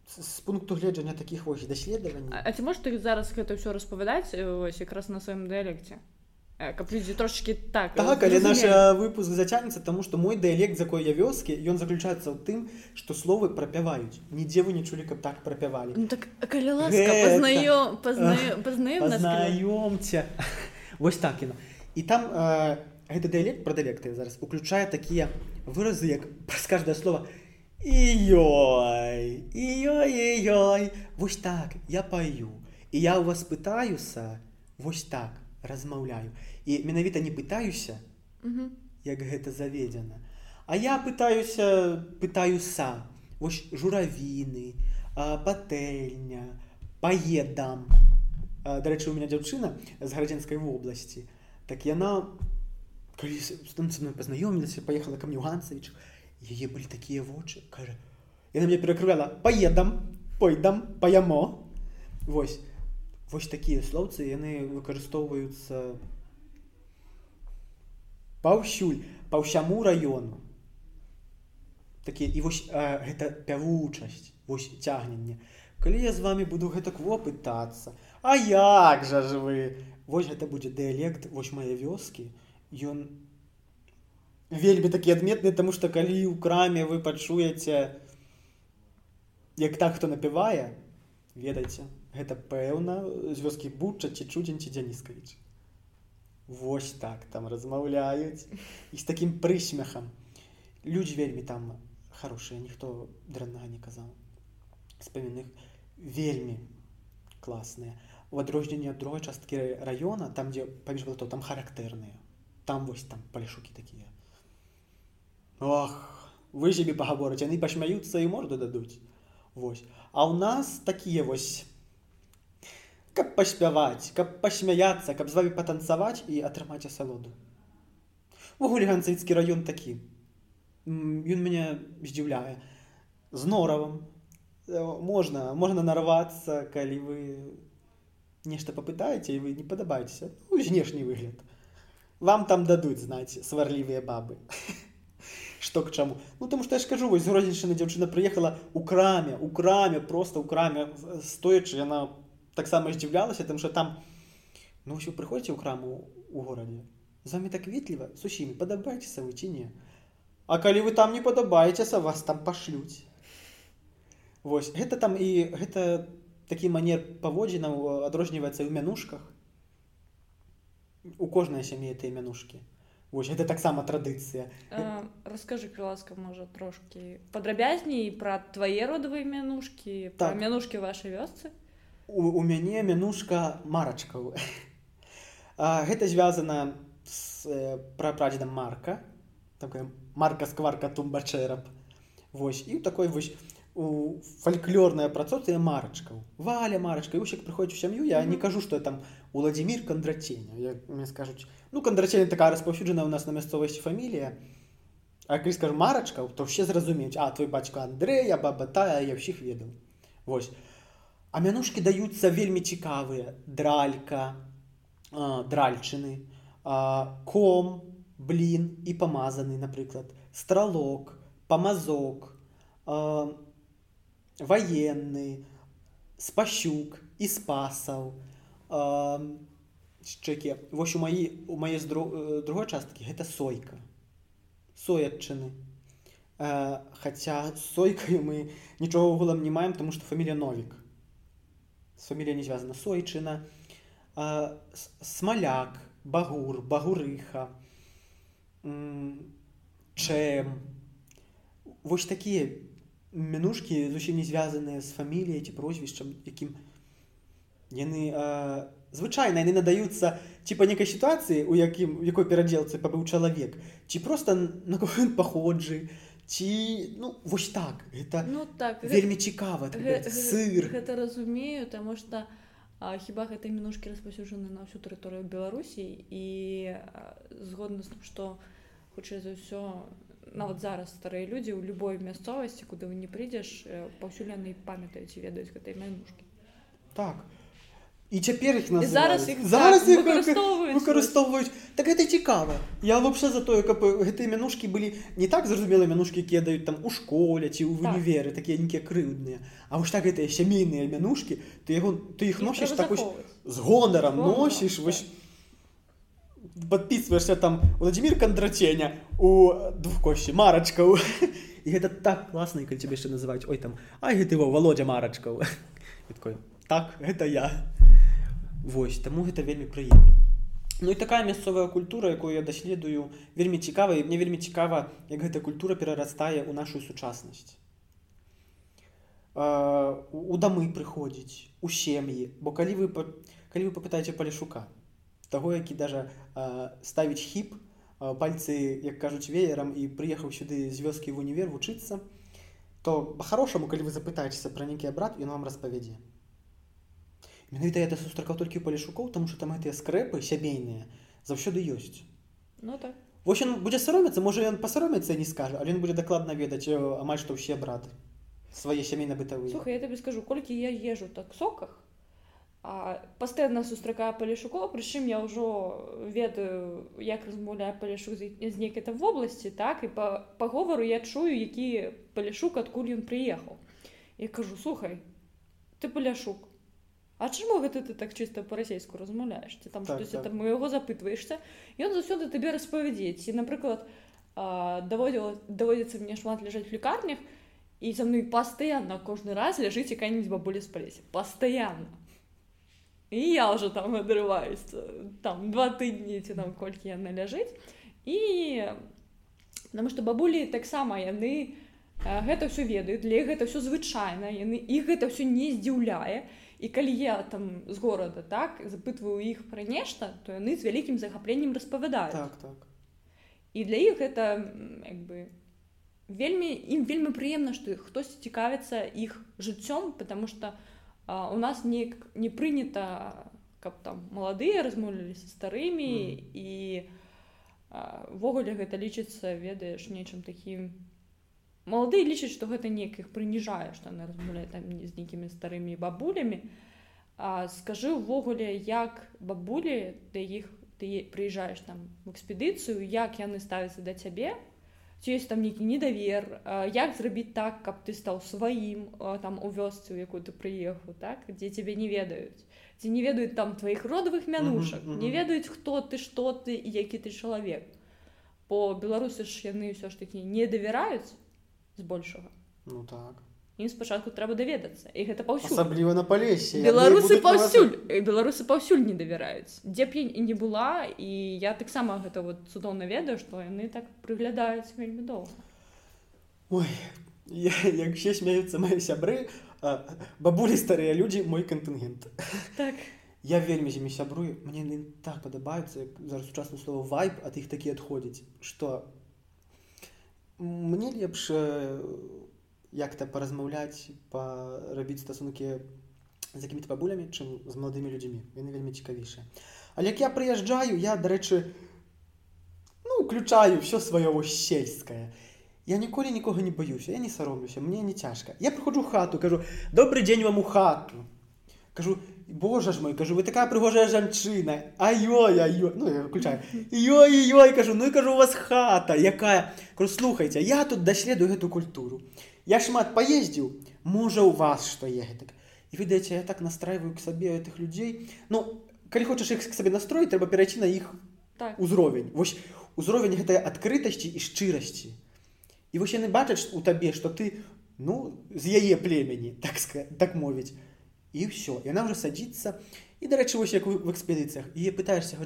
з пункту гледжання таких вось даследаванняў А ці можаш ты зараз гэта ўсё распавядаць ось якраз на сваім дыялекце каб людзі трошки так так але наш выпуск зацягнецца тому что мой дыялект за якой я вёскі ён заключаецца ў тым что словы прапяваюць нідзе вы не чулі каб так прапявалі ну, так, пазнаём пазнаёмце вось так яно і там э, гэты дыялект пра дыялекты зараз уключае такія выразы як праз каждае слово ёй ёй ёй вось так я паю і я у вас пытаюся вось так размаўляю. І менавіта не пытаюся як гэта заведзена а я пытаюся пытаюся вось журавіны патэльня паедам. Дарэчы у меня дзяўчына з гарадзенскай вобласці так яна калі пазнаёмілася паехала ка мне ганцавіч яе былі такія вочы кажа яна мне перакрывала паедам пойдам паямо вось вось такія слоўцы яны выкарыстоўваюцца паўсюль па ўсяму раёну. Такія і вось а, гэта пявучасць вось цягненне. Калі я з вами буду гэтак во пытацца А як жа ж вы? Вось гэта будзе дыялект вось мае вёскі. Ён вельмі такі адметны тому что калі ў краме вы пачуеце як так хто напівае ведаеце гэта пэўна з вёскі буча ці чудзень ці дзяніскавіч Вось так там размаўляюць. І з такім прысмехам людзі вельмі там хорошыя ніхто дрэннага не казаў. Спамінных вельмі класныя. У адрозненне ад другой часткі раёна там дзе паміж то там характэрныя. Там вось там палішукі такія ох вы сябе пагаворыць яны пашмяюцца і морду дадуць вось. А ў нас такія вось. Каб паспяваць каб пасмяяцца каб з вами патанцаваць і атрымаць асалоду ввогуле ганцыцкі раён такі ён мяне здзіўляе з норавам можна можна нарвацца калі вы нешта попытаеце і вы не падабаецеся ну, знешні выгляд. Вам там дадуць знаць сварлівыя бабы что к чаму ну тому что я скажу вось зрозеньчына дзяўчына прыехала у краме у краме просто ў краме стоячы яна таксама здзіўлялася там что там ну ўсё прыходзіце ў краму у горадзе з вами так ветліва с усімі падабайцеся вы ці не? А калі вы там не падабаецеся вас там пашлюць Вось гэта там і гэта такі манер паводзінаў адрозніваецца ў мянушках у кожнай сям'і тыя мянушкі Вось гэта таксама традыцыя расскажы ласка можа трошки падрабязней пра твае родавыя мянушкі так. мянушкі вашай вёсцы. У, у мяне мянушка марачкаў гэта звязана з э, прапрадзедам марка. Такая марка скварка тумбачэрап Вось і такой вось фальклорная працоцыя марачкаў валя марачка ўсяк прыходзіць у сям'ю я не кажу что там владимир кандраценя мне скажуць ну кандраценя такая распаўсюджана у нас на мясцовасці фамілія А калі скажу марачкаў то все зразумеюць а твой бацька Андрэя баба тая я ўсіх ведаў Вось. А мянушкі даюцца вельмі цікавыя дралька дральчыны ком блин і памазаны напрыклад стралок памазок а ваенны спасюк і спасаў чэкі вось у маі у мае з э, другой часткі гэта сойка. Соятчыны хаця сойкаю мы нічога ўгулам не маем тому что фамілія новік. Фамілія не звязана. Сойчына смаляк багур багурыха чэм вось такія мянушкі зусім не звязаныя з фаміліяй ці прозвішчам якім яны а, звычайна яны надаюцца ці па некай сітуацыі у якім якой перадзелцы пабыў чалавек ці просто на паходжы ці ну вось так это ну так вельмі цікава сыр гэта разумею таму что А хіба гэтай мінушкі распаўсюджаны на ўсю тэрыторыю Беларусі і згодна з тым, што хутчэй за ўсё нават зараз старыя людзі ў любой мясцовасці, куды вы не прыйдзеш, паўсюль яны памятаюць і ведаюць гэтай мянушкі. Так. І цяпер іх І зараз іх зараз так, іх выкарыстоўваюць. выкарыстоўваюць так гэта цікава я вообще за тое каб гэтыя мянушкі былі не так зразумела мянушкі якія даюць там у школе ці ў Так. універы такія нейкія крыўдныя А вось так сямейныя мянушкі ты яго ты іх Іх носіш трэба так захоўваць. з гонарам З гонарам, носіш так. вось подписываешься там Владимир Кондратеня у двухкосці марачкаў і гэта так класна калі цябе яшчэ называюць ой там ай гэты во володя марачкаў І такой так гэта я Вось таму гэта вельмі прыемна. Ну і такая мясцовая культура якую я даследую вельмі цікава і мне вельмі цікава як гэта культура перарастае ў нашу сучаснасць. У дамы прыходзіць у сем'і. Бо калі вы калі вы папытаеце палешука таго які даже ставіць хіп пальцы як кажуць веерам і прыехаў сюды з вёскі в універ вучыцца то па-харошаму калі вы запытаецеся пра нейкі абрад ён вам распавядзе менавіта я сустракаў толькі палешукоў тому что там гэтыя скрэпы сямейныя заўсёды ёсць Ну так. Вось ён будзе саромецца можа ён пасаромецца не скажа але ён будзе дакладна ведаць э, амаль што ўсе браты свае сямейна-бытавыя Слухай, я табе скажу, колькі я езжу так соках, а пастаянна сустракаю палешукоў, прычым я ўжо ведаю, як размаўляе палешук з нейкай там вобласці, так і па, па говору я чую, які палешук, адкуль ён прыехаў. Я кажу, слухай, ты паляшук. А чаму гэта ты так чыста па-расейску размаўляеш? Ці там Так, штосьці так. там у яго запытваешся, ён заўсёды табе распавядзе. Ці, напрыклад, даводзіла даводзіцца мне шмат ляжаць в лекарнях, і за мной пастаянна кожны раз ляжыць якая-нибудь бабуля з палесе пастаянна і я ўжо там адрываюсь там два тыдні ці там колькі яна ляжыць і потому что бабулі таксама яны гэта ўсё ведаюць для гэта ўсё звычайна яны іх гэта ўсё не здзіўляе і калі я там з горада так запытваю іх пра нешта то яны з вялікім захапленнем распавядаюць так так і для іх гэта як бы вельмі ім вельмі прыемна што хтось цікавіцца іх жыццём потому что а, у нас не не прынята каб там маладыя размовлялі са старымі Мгм. і ввогуле гэта лічыцца ведаеш нечым такім малады лічаць што гэта неяк іх прыніжае што яны размаўляе там не з нейкімі старымі бабулямі а, скажы ўвогуле як бабулі да іх ты прыязджаеш там в экспедыцыю як яны ставяцца да цябе ці ёсць там нейкі недавер як зрабіць так каб ты стаў сваім там у вёсцы у якую ты прыехаў так дзе цябе не ведаюць ці не ведаюць там тваіх родавых мянушак Мгм, не мгм. ведаюць хто ты што ты і які ты чалавек бо беларусы ж яны ўсё ж такі не давяраюць збольшага ну так. Ім спачатку трэба даведацца і гэта паўсюль асабліва на палесе беларусы паўсюль беларусы паўсюль не давяраюць дзе б я і не была і я таксама гэта вот цудоўна ведаю што яны так прыглядаюць вельмі доўга Ой, я, як ще смяюцца мае сябры бабулі старыя людзі мой кантынгент так. Я вельмі з імі сябрую. Мне так падабаюцца зараз сучасна слова вайп ад іх такі адходзіць што мне лепш э, як-то паразмаўляць парабіць стасункі з якімі-то бабулямі чым з маладымі людзьмі. Яны вельмі цікавейшыя. Але як я прыязджаю я дарэчы ну уключаю все сваё вось сельскае. Я ніколі нікога не баюся я не саромлюся мне не цяжка. Я прыходжу хату кажу добрый дзень вам у хату кажу Божа ж мой кажу вы такая прыгожая жанчына аёй аё ну я выключаю ёй кажу ну і кажу у вас хата якая кажу слухайте я тут даследую гэту культуру. Я шмат паездзіў можа у вас што є гэтак і ведаеце я так настраиваю к сабе гэтых людзей ну калі хочаш іх к сабе настроіць трэба перайці на іх так. узровень. Вось узровень гэтай адкрытасці і шчырасці і вось яны бачаць у табе што ты ну з яе племені так так мовіць і ўсё яна ўжо садзіцца. І дарэчы вось як в экспедыцыях і пытаешься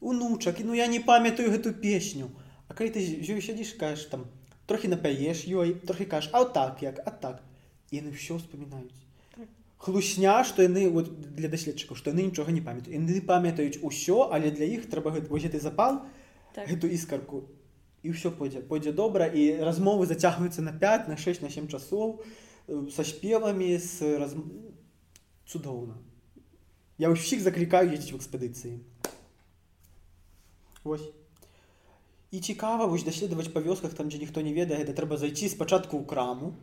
унучак ну я не памятаю гэту песню А калі ты ёй сядзіш кажаш там трохі напяеш ёй трохі кажаш а так як а так і яны ўсё вспоминаюць Так. хлусня што яны вот для даследчыкаў што яны нічога не памятаюць яны памятаюць усё але для іх трэба гэты вось гэты запал так. гэту іскарку. І ўсё пойдзе пойдзе добра і размовы зацягваюцца на 5 на 6 на 7 часоў са спевамі з раз... цудоўна. Я ўсіх заклікаю ездзіць в экспедыцыі. Вось. І цікава вось даследаваць па вёсках там дзе ніхто не ведае гэта трэба зайці спачатку ў краму.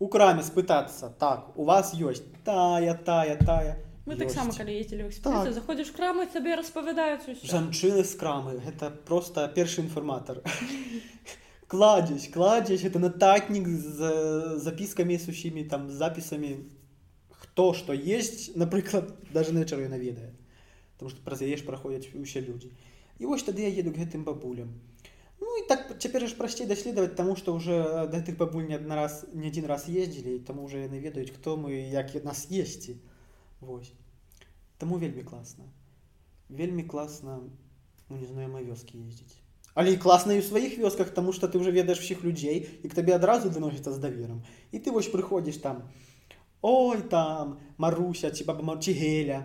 У краме спытацца так у вас ёсць тая тая тая мы таксама калі ездзілі так. заходзіш крамы цябе распавядаюць жанчыны з крамы гэта просто першы інфарматар. Кладзеч кладзеч это нататнік з запіскамі с усімі там запісамі хто што есть напрыклад даже на чарой наведае потому что праз яе ж праходзяць усе людзі і вось тады я еду к гэтым бабулям. Ну і так цяпер ж прасцей даследаваць таму што ўжо да гэтых бабуль не адна раз не адзін раз ездзілі таму уже яны ведаюць хто мы як нас есці Вось Таму вельмі класна вельмі класна ну, не знаю мае вёскі ездзіць але і класна і ў сваіх вёсках тому что ты уже ведаеш усіх людзей і к табе адразу выносіцца з даверам і ты вось прыходзіш там ой там маруся ці баба марчі геля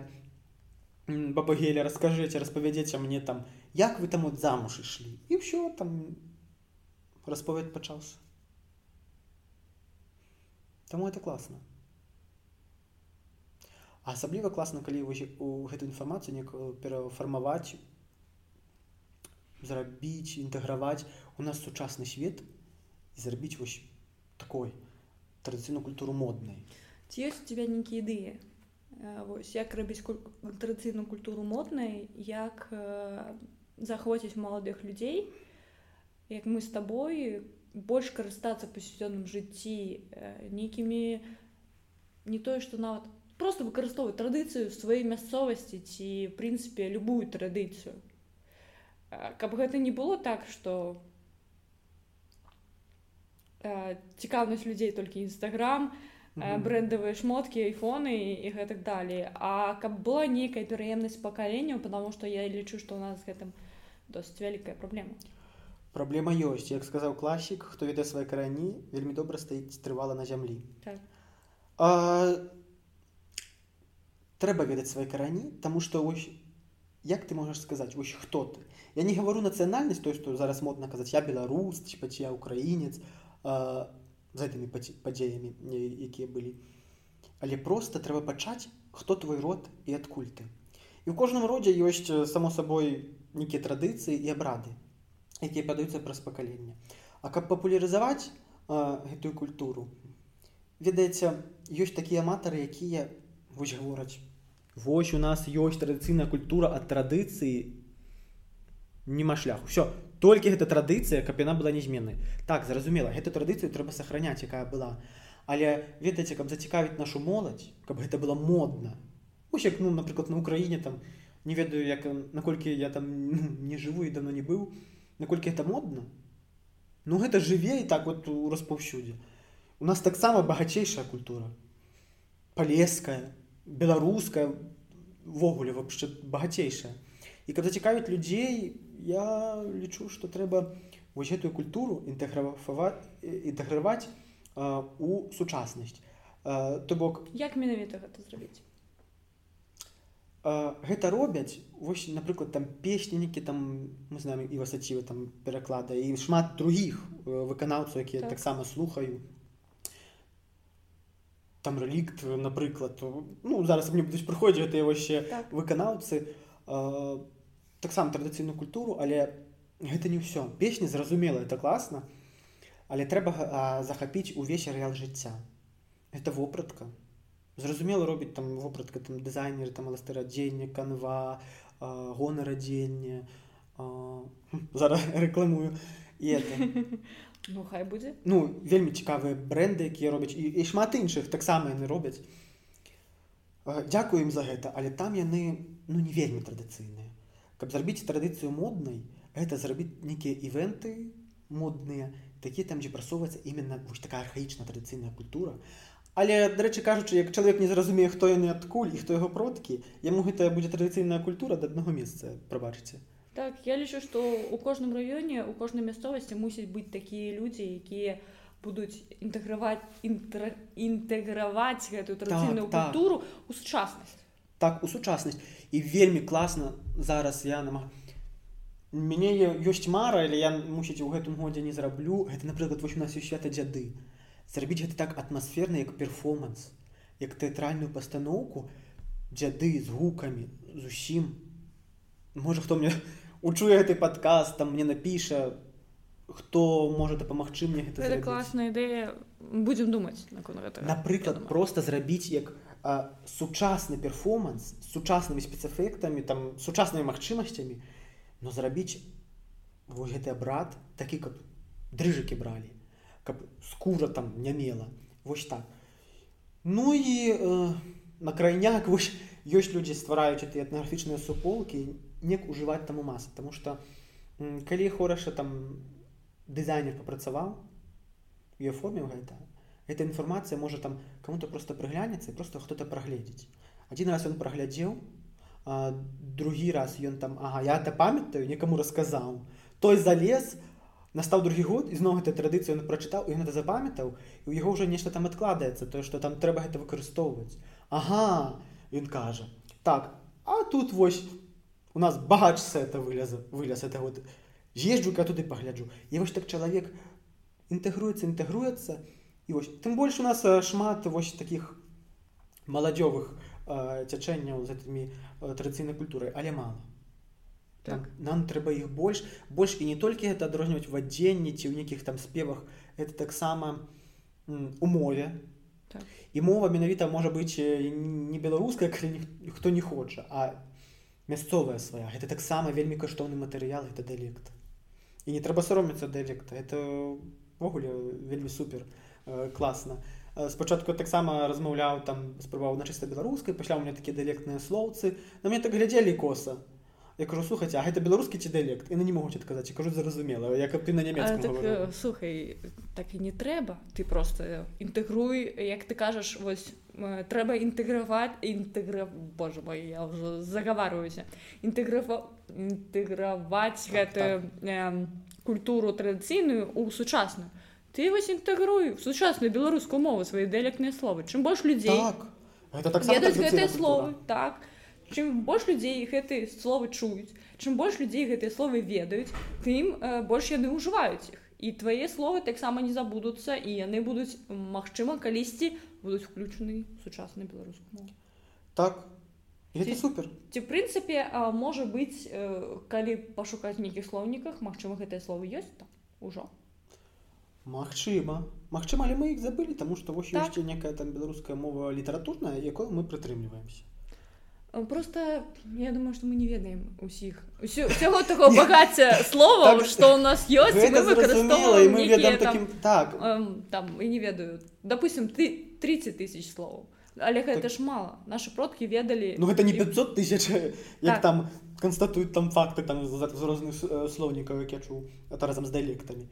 баба геля раскажыце распавядзеце мне там як вы там от замуж ішлі і ўсё там расповед пачаўся Таму это класна асабліва класна калі у гэту інфармацыю некую перафармаваць зрабіць інтэграваць у нас сучасны свет і зрабіць вось такой традыцыйную культуру моднай ці ёсць у тебя нейкія ідэі вось як рабіць традыцыйную культуру моднай як захвоціць маладых людзей як мы з табой больш карыстацца пасюдзённым жыцці нейкімі не тое што нават просто выкарыстоўваць традыцыю сваёй мясцовасці ці прынцыпе любую традыцыю каб гэта не было так што цікаўнасць людзей толькі нстаграм брэндавыя шмоткі айфоны і гэтак далей а каб была нейкая пераемнасць пакаленняў потому что я лічу што у нас гэтым досыць вялікая праблема праблема ёсць як сказаў класік хто ведае свае карані вельмі добра стаіць трывала на зямлі так. трэба ведаць свае карані тому что ось як ты можаш сказаць ось хто ты? Я не гавару нацыянальнасць той што зараз модна казаць я беларус паці я украінец з гэтымі падзеямі якія былі. Але просто трэба пачаць хто твой род і адкуль ты. І ў кожным родзе ёсць само сабой нейкія традыцыі і абрады якія падаюцца праз пакаленне. А каб папулярызаваць гэтую культуру ведаеце ёсць такія аматары якія вось гавораць. Вось у нас ёсць традыцыйная культура ад традыцыі нема шляху все толькі гэта традыцыя каб яна была нязменнай. Так зразумела гэту традыцыю трэба сохраняць якая была. Але ведаеце каб зацікавіць нашу моладзь каб гэта было модна. Як ну напрыклад на Украіне там у не ведаю як наколькі я там ну, не жыву і давно не быў наколькі это модна. Ну гэта жыве і так вот у распаўсюдзе. У нас таксама багацейшая культура. Палеская беларуская ввогуле вообще багацейшая. І каб зацікавіць людзей я лічу что трэба вось гэтую культуру інтэграфаваць інтэграваць у сучаснасць то бок як менавіта гэта зрабіць гэта робяць вось напрыклад там песнікі там мы знаем і васацівы там пераклада і шмат других выканаўцаў якія так. таксама слухаю там рэлікт напрыклад ну зараз мне будуць прыходзіць гэтыя яшчэ так. выканаўцы таксама традыцыйную культуру але гэта не ўсё. Песні зразумела это класна але трэба захапіць увесь арэал жыцця. Это вопратка. Зразумела робіць там вопратка там дызайнер там ластырадзення канва гонарадзення зараз рэкламую і это. Ну хай будзе. Ну вельмі цікавыя бренды якія робяць і, і шмат іншых таксама яны робяць. Дзякую ім за гэта але там яны ну не вельмі традыцыйныя каб зрабіць традыцыю моднай гэта зрабіць нейкія івенты модныя такія там дзе прасоўваецца именно вось такая архаічна традыцыйная культура. Але дарэчы кажучы як чалавек не зразумее хто яны адкуль і хто яго продкі яму гэта будзе традыцыйная культура да аднаго месца прабачыце так я лічу што у кожным раёне у кожнай мясцовасці мусіць быць такія людзі якія будуць інтэграваць інтр... інтэграваць гэтую традыцыйную так, культуру так. у сучаснасць так у сучаснасць і вельмі класна зараз я нама мяне ёсць мара але я мусіць у гэтым годзе не зраблю. Гэта напрыклад вось у нас ёсць свята дзяды. Зрабіць гэта так атмасферна як перформанс як тэатральную пастаноўку. Дзяды з гукамі зусім можа хто мне учуе гэты падказ там мне напіша хто можа дапамагчы мне гэта, гэта класная ідэя. Будзем думаць наконт гэтага напрыклад просто зрабіць як а, сучасны перформанс з сучаснымі спецэфектамі там сучаснымі магчымасцямі но зрабіць вось гэты брат такі каб дрыжыкі бралі каб скура там не мела. Вось так. Ну і э, на крайняк вось ёсць людзі ствараюць ты этнаграфічныя суполкі неяк ужываць таму масы тому что калі хораша там дызайнер папрацаваў і аформіў гэта эта інфармацыя можа там кому-то просто прыглянецца просто хто-то прагледзець один раз ён праглядзеў другі раз ён там ага я то памятаю некаму расказаў той залез настаў другі год ізноў гэта традыцыю ён прачытаў ён это запамятаў і у яго ўжо нешта там адкладаецца тое што там трэба гэта выкарыстоўваць Ага ён кажа так а тут вось у нас багач это вылез вылез это вот езджу-ка туды пагляджу і вось так чалавек інтэгруецца інтэгруецца і вось тым больш у нас шмат вось таких маладзёвых цячэнняў з гэтымі традыцыйнай культурай але мало так. нам, трэба іх больш больш і не толькі гэта адрозніваць в адзенні ці ў нейкіх там спевах. Это таксама у мове так. і мова менавіта можа быць не беларуская калі ніхто не хоча а мясцовая свая гэта таксама вельмі каштоўны матэрыял это дыялект і не трэба саромецца дыялекта это ввогуле вельмі супер. э, класна спачатку таксама размаўляў там спрабаваў на чыста беларускай пасля у меня такія дыялектныя слоўцы на мне так глядзелі коса я кажу слухаць а гэта беларускі ці дыялект і на не могуць адказаць кажу зразумела як ты на нямецкам так, слухай так і не трэба ты просто інтэгруй як ты кажаш вось трэба інтэграваць інтэгра Боже мой я ўжо загаварваюся інтэграва інтэграваць так, гэтую так. э, культуру традыцыйную у сучасную ты вось інтэгруй сучасную беларускую мову свае дыялектныя словы чым больш людзей так. так гэтыя словы так. Чым больш людзей гэтыя словы чуюць чым больш людзей гэтыя словы ведаюць тым э, больш яны ўжываюць іх і твае словы таксама не забудуцца і яны будуць магчыма калісьці будуць включаны сучасны беларуску так. Ці, супер. ці прынцыпе можа быць э, калі пашукаць нейкіх слоўніках Мачыма гэтыя словы ёсць там ужо Магчыма Магчыма але мы іх забылі таму што вось так. ёсць некая там беларуская мова літаратурная якой мы прытрымліваемся просто я думаю что мы не ведаем усіх усяго такого багацця слова так, что у нас ёсць мы так. там і не ведаю. Допустим ты 30 тысяч слоў але гэта так. ж мало. Наши продкі ведалі Ну гэта не 500 тысяч. Як так. там констатуюць там факты там з розных слоўнікаў як я чуў это разам з дыялектамі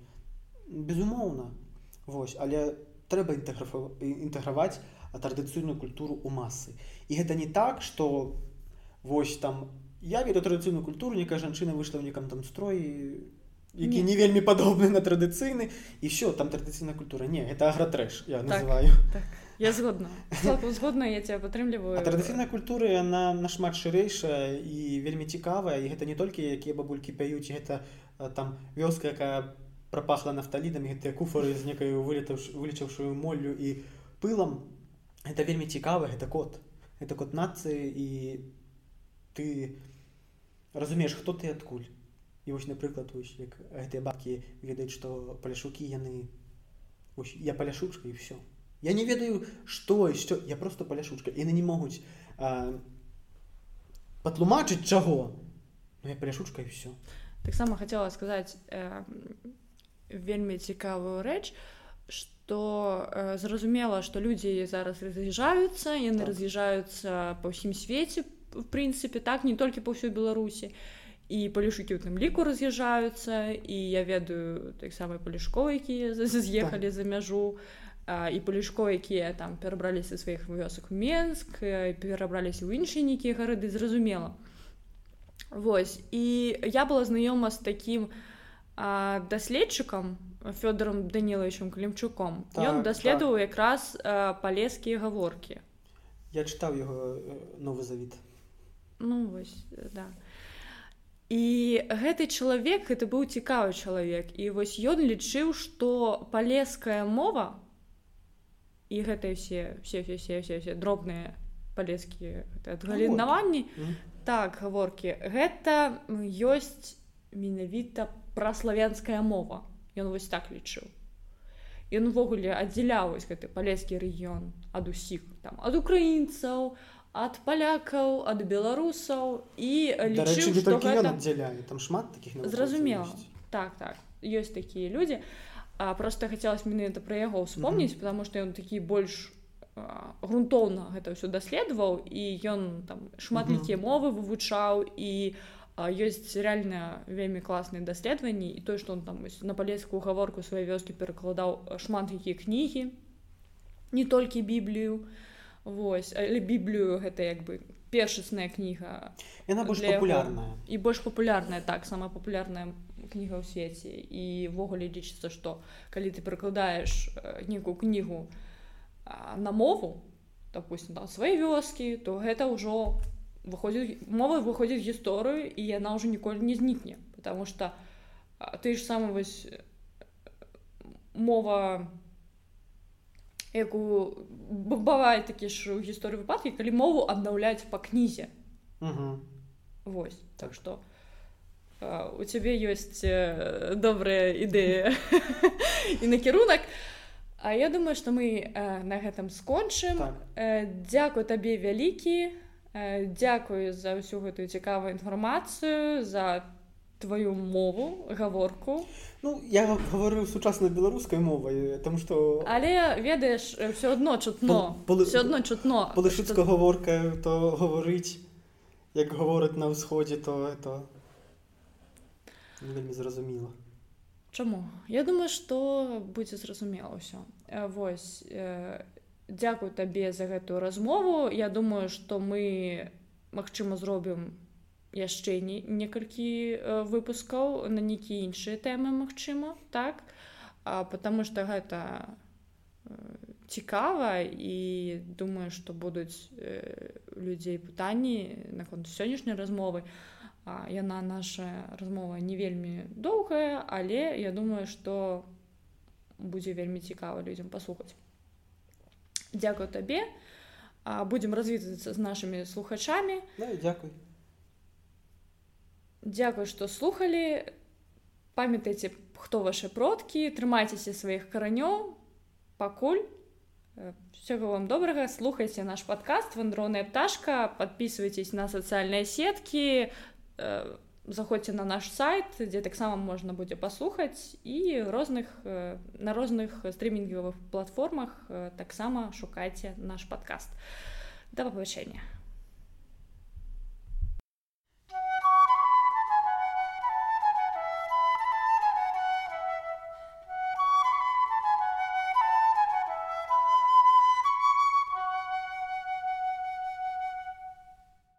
безумоўна. Вось але трэба інтэграваць традыцыйную культуру у масы і гэта не так что вось там я веду традыцыйную культуру некая жанчына выйшла ў некам там строй які не, не вельмі падобны на традыцыйны і все там традыцыйная культура. Не это агратрэш я так, называю. так. я згодна. Згодна я тебя падтрымліваю традыцыйная культура яна нашмат шырэйшая і вельмі цікавая. І гэта не толькі якія бабулькі пяюць гэта там вёска якая прапахла нафталінамі гэтыя куфары з некаю вылечаўшую моллю і пылам это вельмі цікава гэта код это код нацыі і ты разумееш хто ты адкуль і вось напрыклад вось як гэтыя бабкі ведаюць што паляшукі яны ось, я паляшучка і все я не ведаю што що я просто паляшучка яны не могуць патлумачыць чаго но я паляшучка і все таксама хацела сказаць э, вельмі цікавую рэч что то э, зразумела што людзі зараз раз'язджаюцца яны так. раз'язджаюцца па ўсім свеце в прынцыпе так не толькі па ўсёй беларусі і палішукі ў тым ліку раз'язджаюцца і я ведаю таксама палішко якія з'ехалі так. за мяжу а, і палішко якія там перабраліся сваіх вёсак менск перабраліся ў іншыя нейкія гарады зразумела Вось і я была знаёма з такім даследчыкам фёдором даніловичем клімчуком так, ён даследаваў так. якраз э, палескія гаворкі я чытаў яго новы завід ну вось да. І гэты чалавек это быў цікавы чалавек і вось ён лічыў што палеская мова і гэтыя все все все все все, все дробныя палецкія адгалінаванні так гаворкі гэта ёсць менавіта праславянская мова. Ён вось так лічыў. Ён увогуле аддзяляўваць гэты палецкі рэгіён ад усіх там ад украінцаў ад палякаў ад беларусаў і лічыў, гэта... аддзяляе там шмат таких зразумела. так так ёсць такія людзі. А просто хацелось менавіта пра яго ўспомніць mm -hmm. потому что ён такі больш грунтоўна гэта ўсё даследаваў і ён там шматлікія mm -hmm. мовы вывучаў і ёсць реально вельмі класныя даследаванні і тое што он там на палецкую гаворку свае вёскі перакладаў шмат якія кнігі не толькі біблію Вось але біблію гэта як бы першасная кніга яна больш папулярная і больш папулярная так самая папулярная кніга ў свеце і ввогуле лічыцца што калі ты прыкладаеш некую кнігу на мову допустим там свае вёскі то гэта ўжо выходит мова выходит в гісторыю і яна ўжо ніколі не знікне потому что ты ж сам вось мова якую бывае такі ж у гісторыі выпадкі калі мову аднаўляць па кнізе Вось так что у цябе ёсць добрая ідэя і накірунак А я думаю что мы на гэтым скончым так. Дякую табе вялікі Дзякую за ўсю гэтую цікавую інфармацыю за твою мову гаворку. Ну я гаварыў сучаснай беларускай мовай там што але ведаеш все одно чутно все одно чутно палышыцка гаворка то гаварыць як гавораць на ўсходзе то это вельмі зразумела. Чаму? Я думаю што будзе зразумела ўсё. Вось я дзякую табе за гэтую размову. Я думаю что мы магчыма зробім яшчэ не некалькі э, выпускаў на нейкія іншыя тэмы магчыма так? А потому что гэта э, цікава і думаю что будуць э, людзей пытанні наконт сённяшняй размовы. Яна наша размова не вельмі доўгая але я думаю что будзе вельмі цікава людзям паслухаць дзякую табе будзем развітацца з нашымі слухачамі да, дзякуй дзякуй што слухалі памятайце хто ваши продкі трымайцеся сваіх каранёў пакуль всего вам добрага слухайце наш подкаст вандроўная пташка подписывайтесь на сацыяльныя сеткі на заходзьце на наш сайт дзе таксама можна будзе паслухаць і розных на розных стрімінгавых платформах таксама шукайце наш падкаст да пабачэння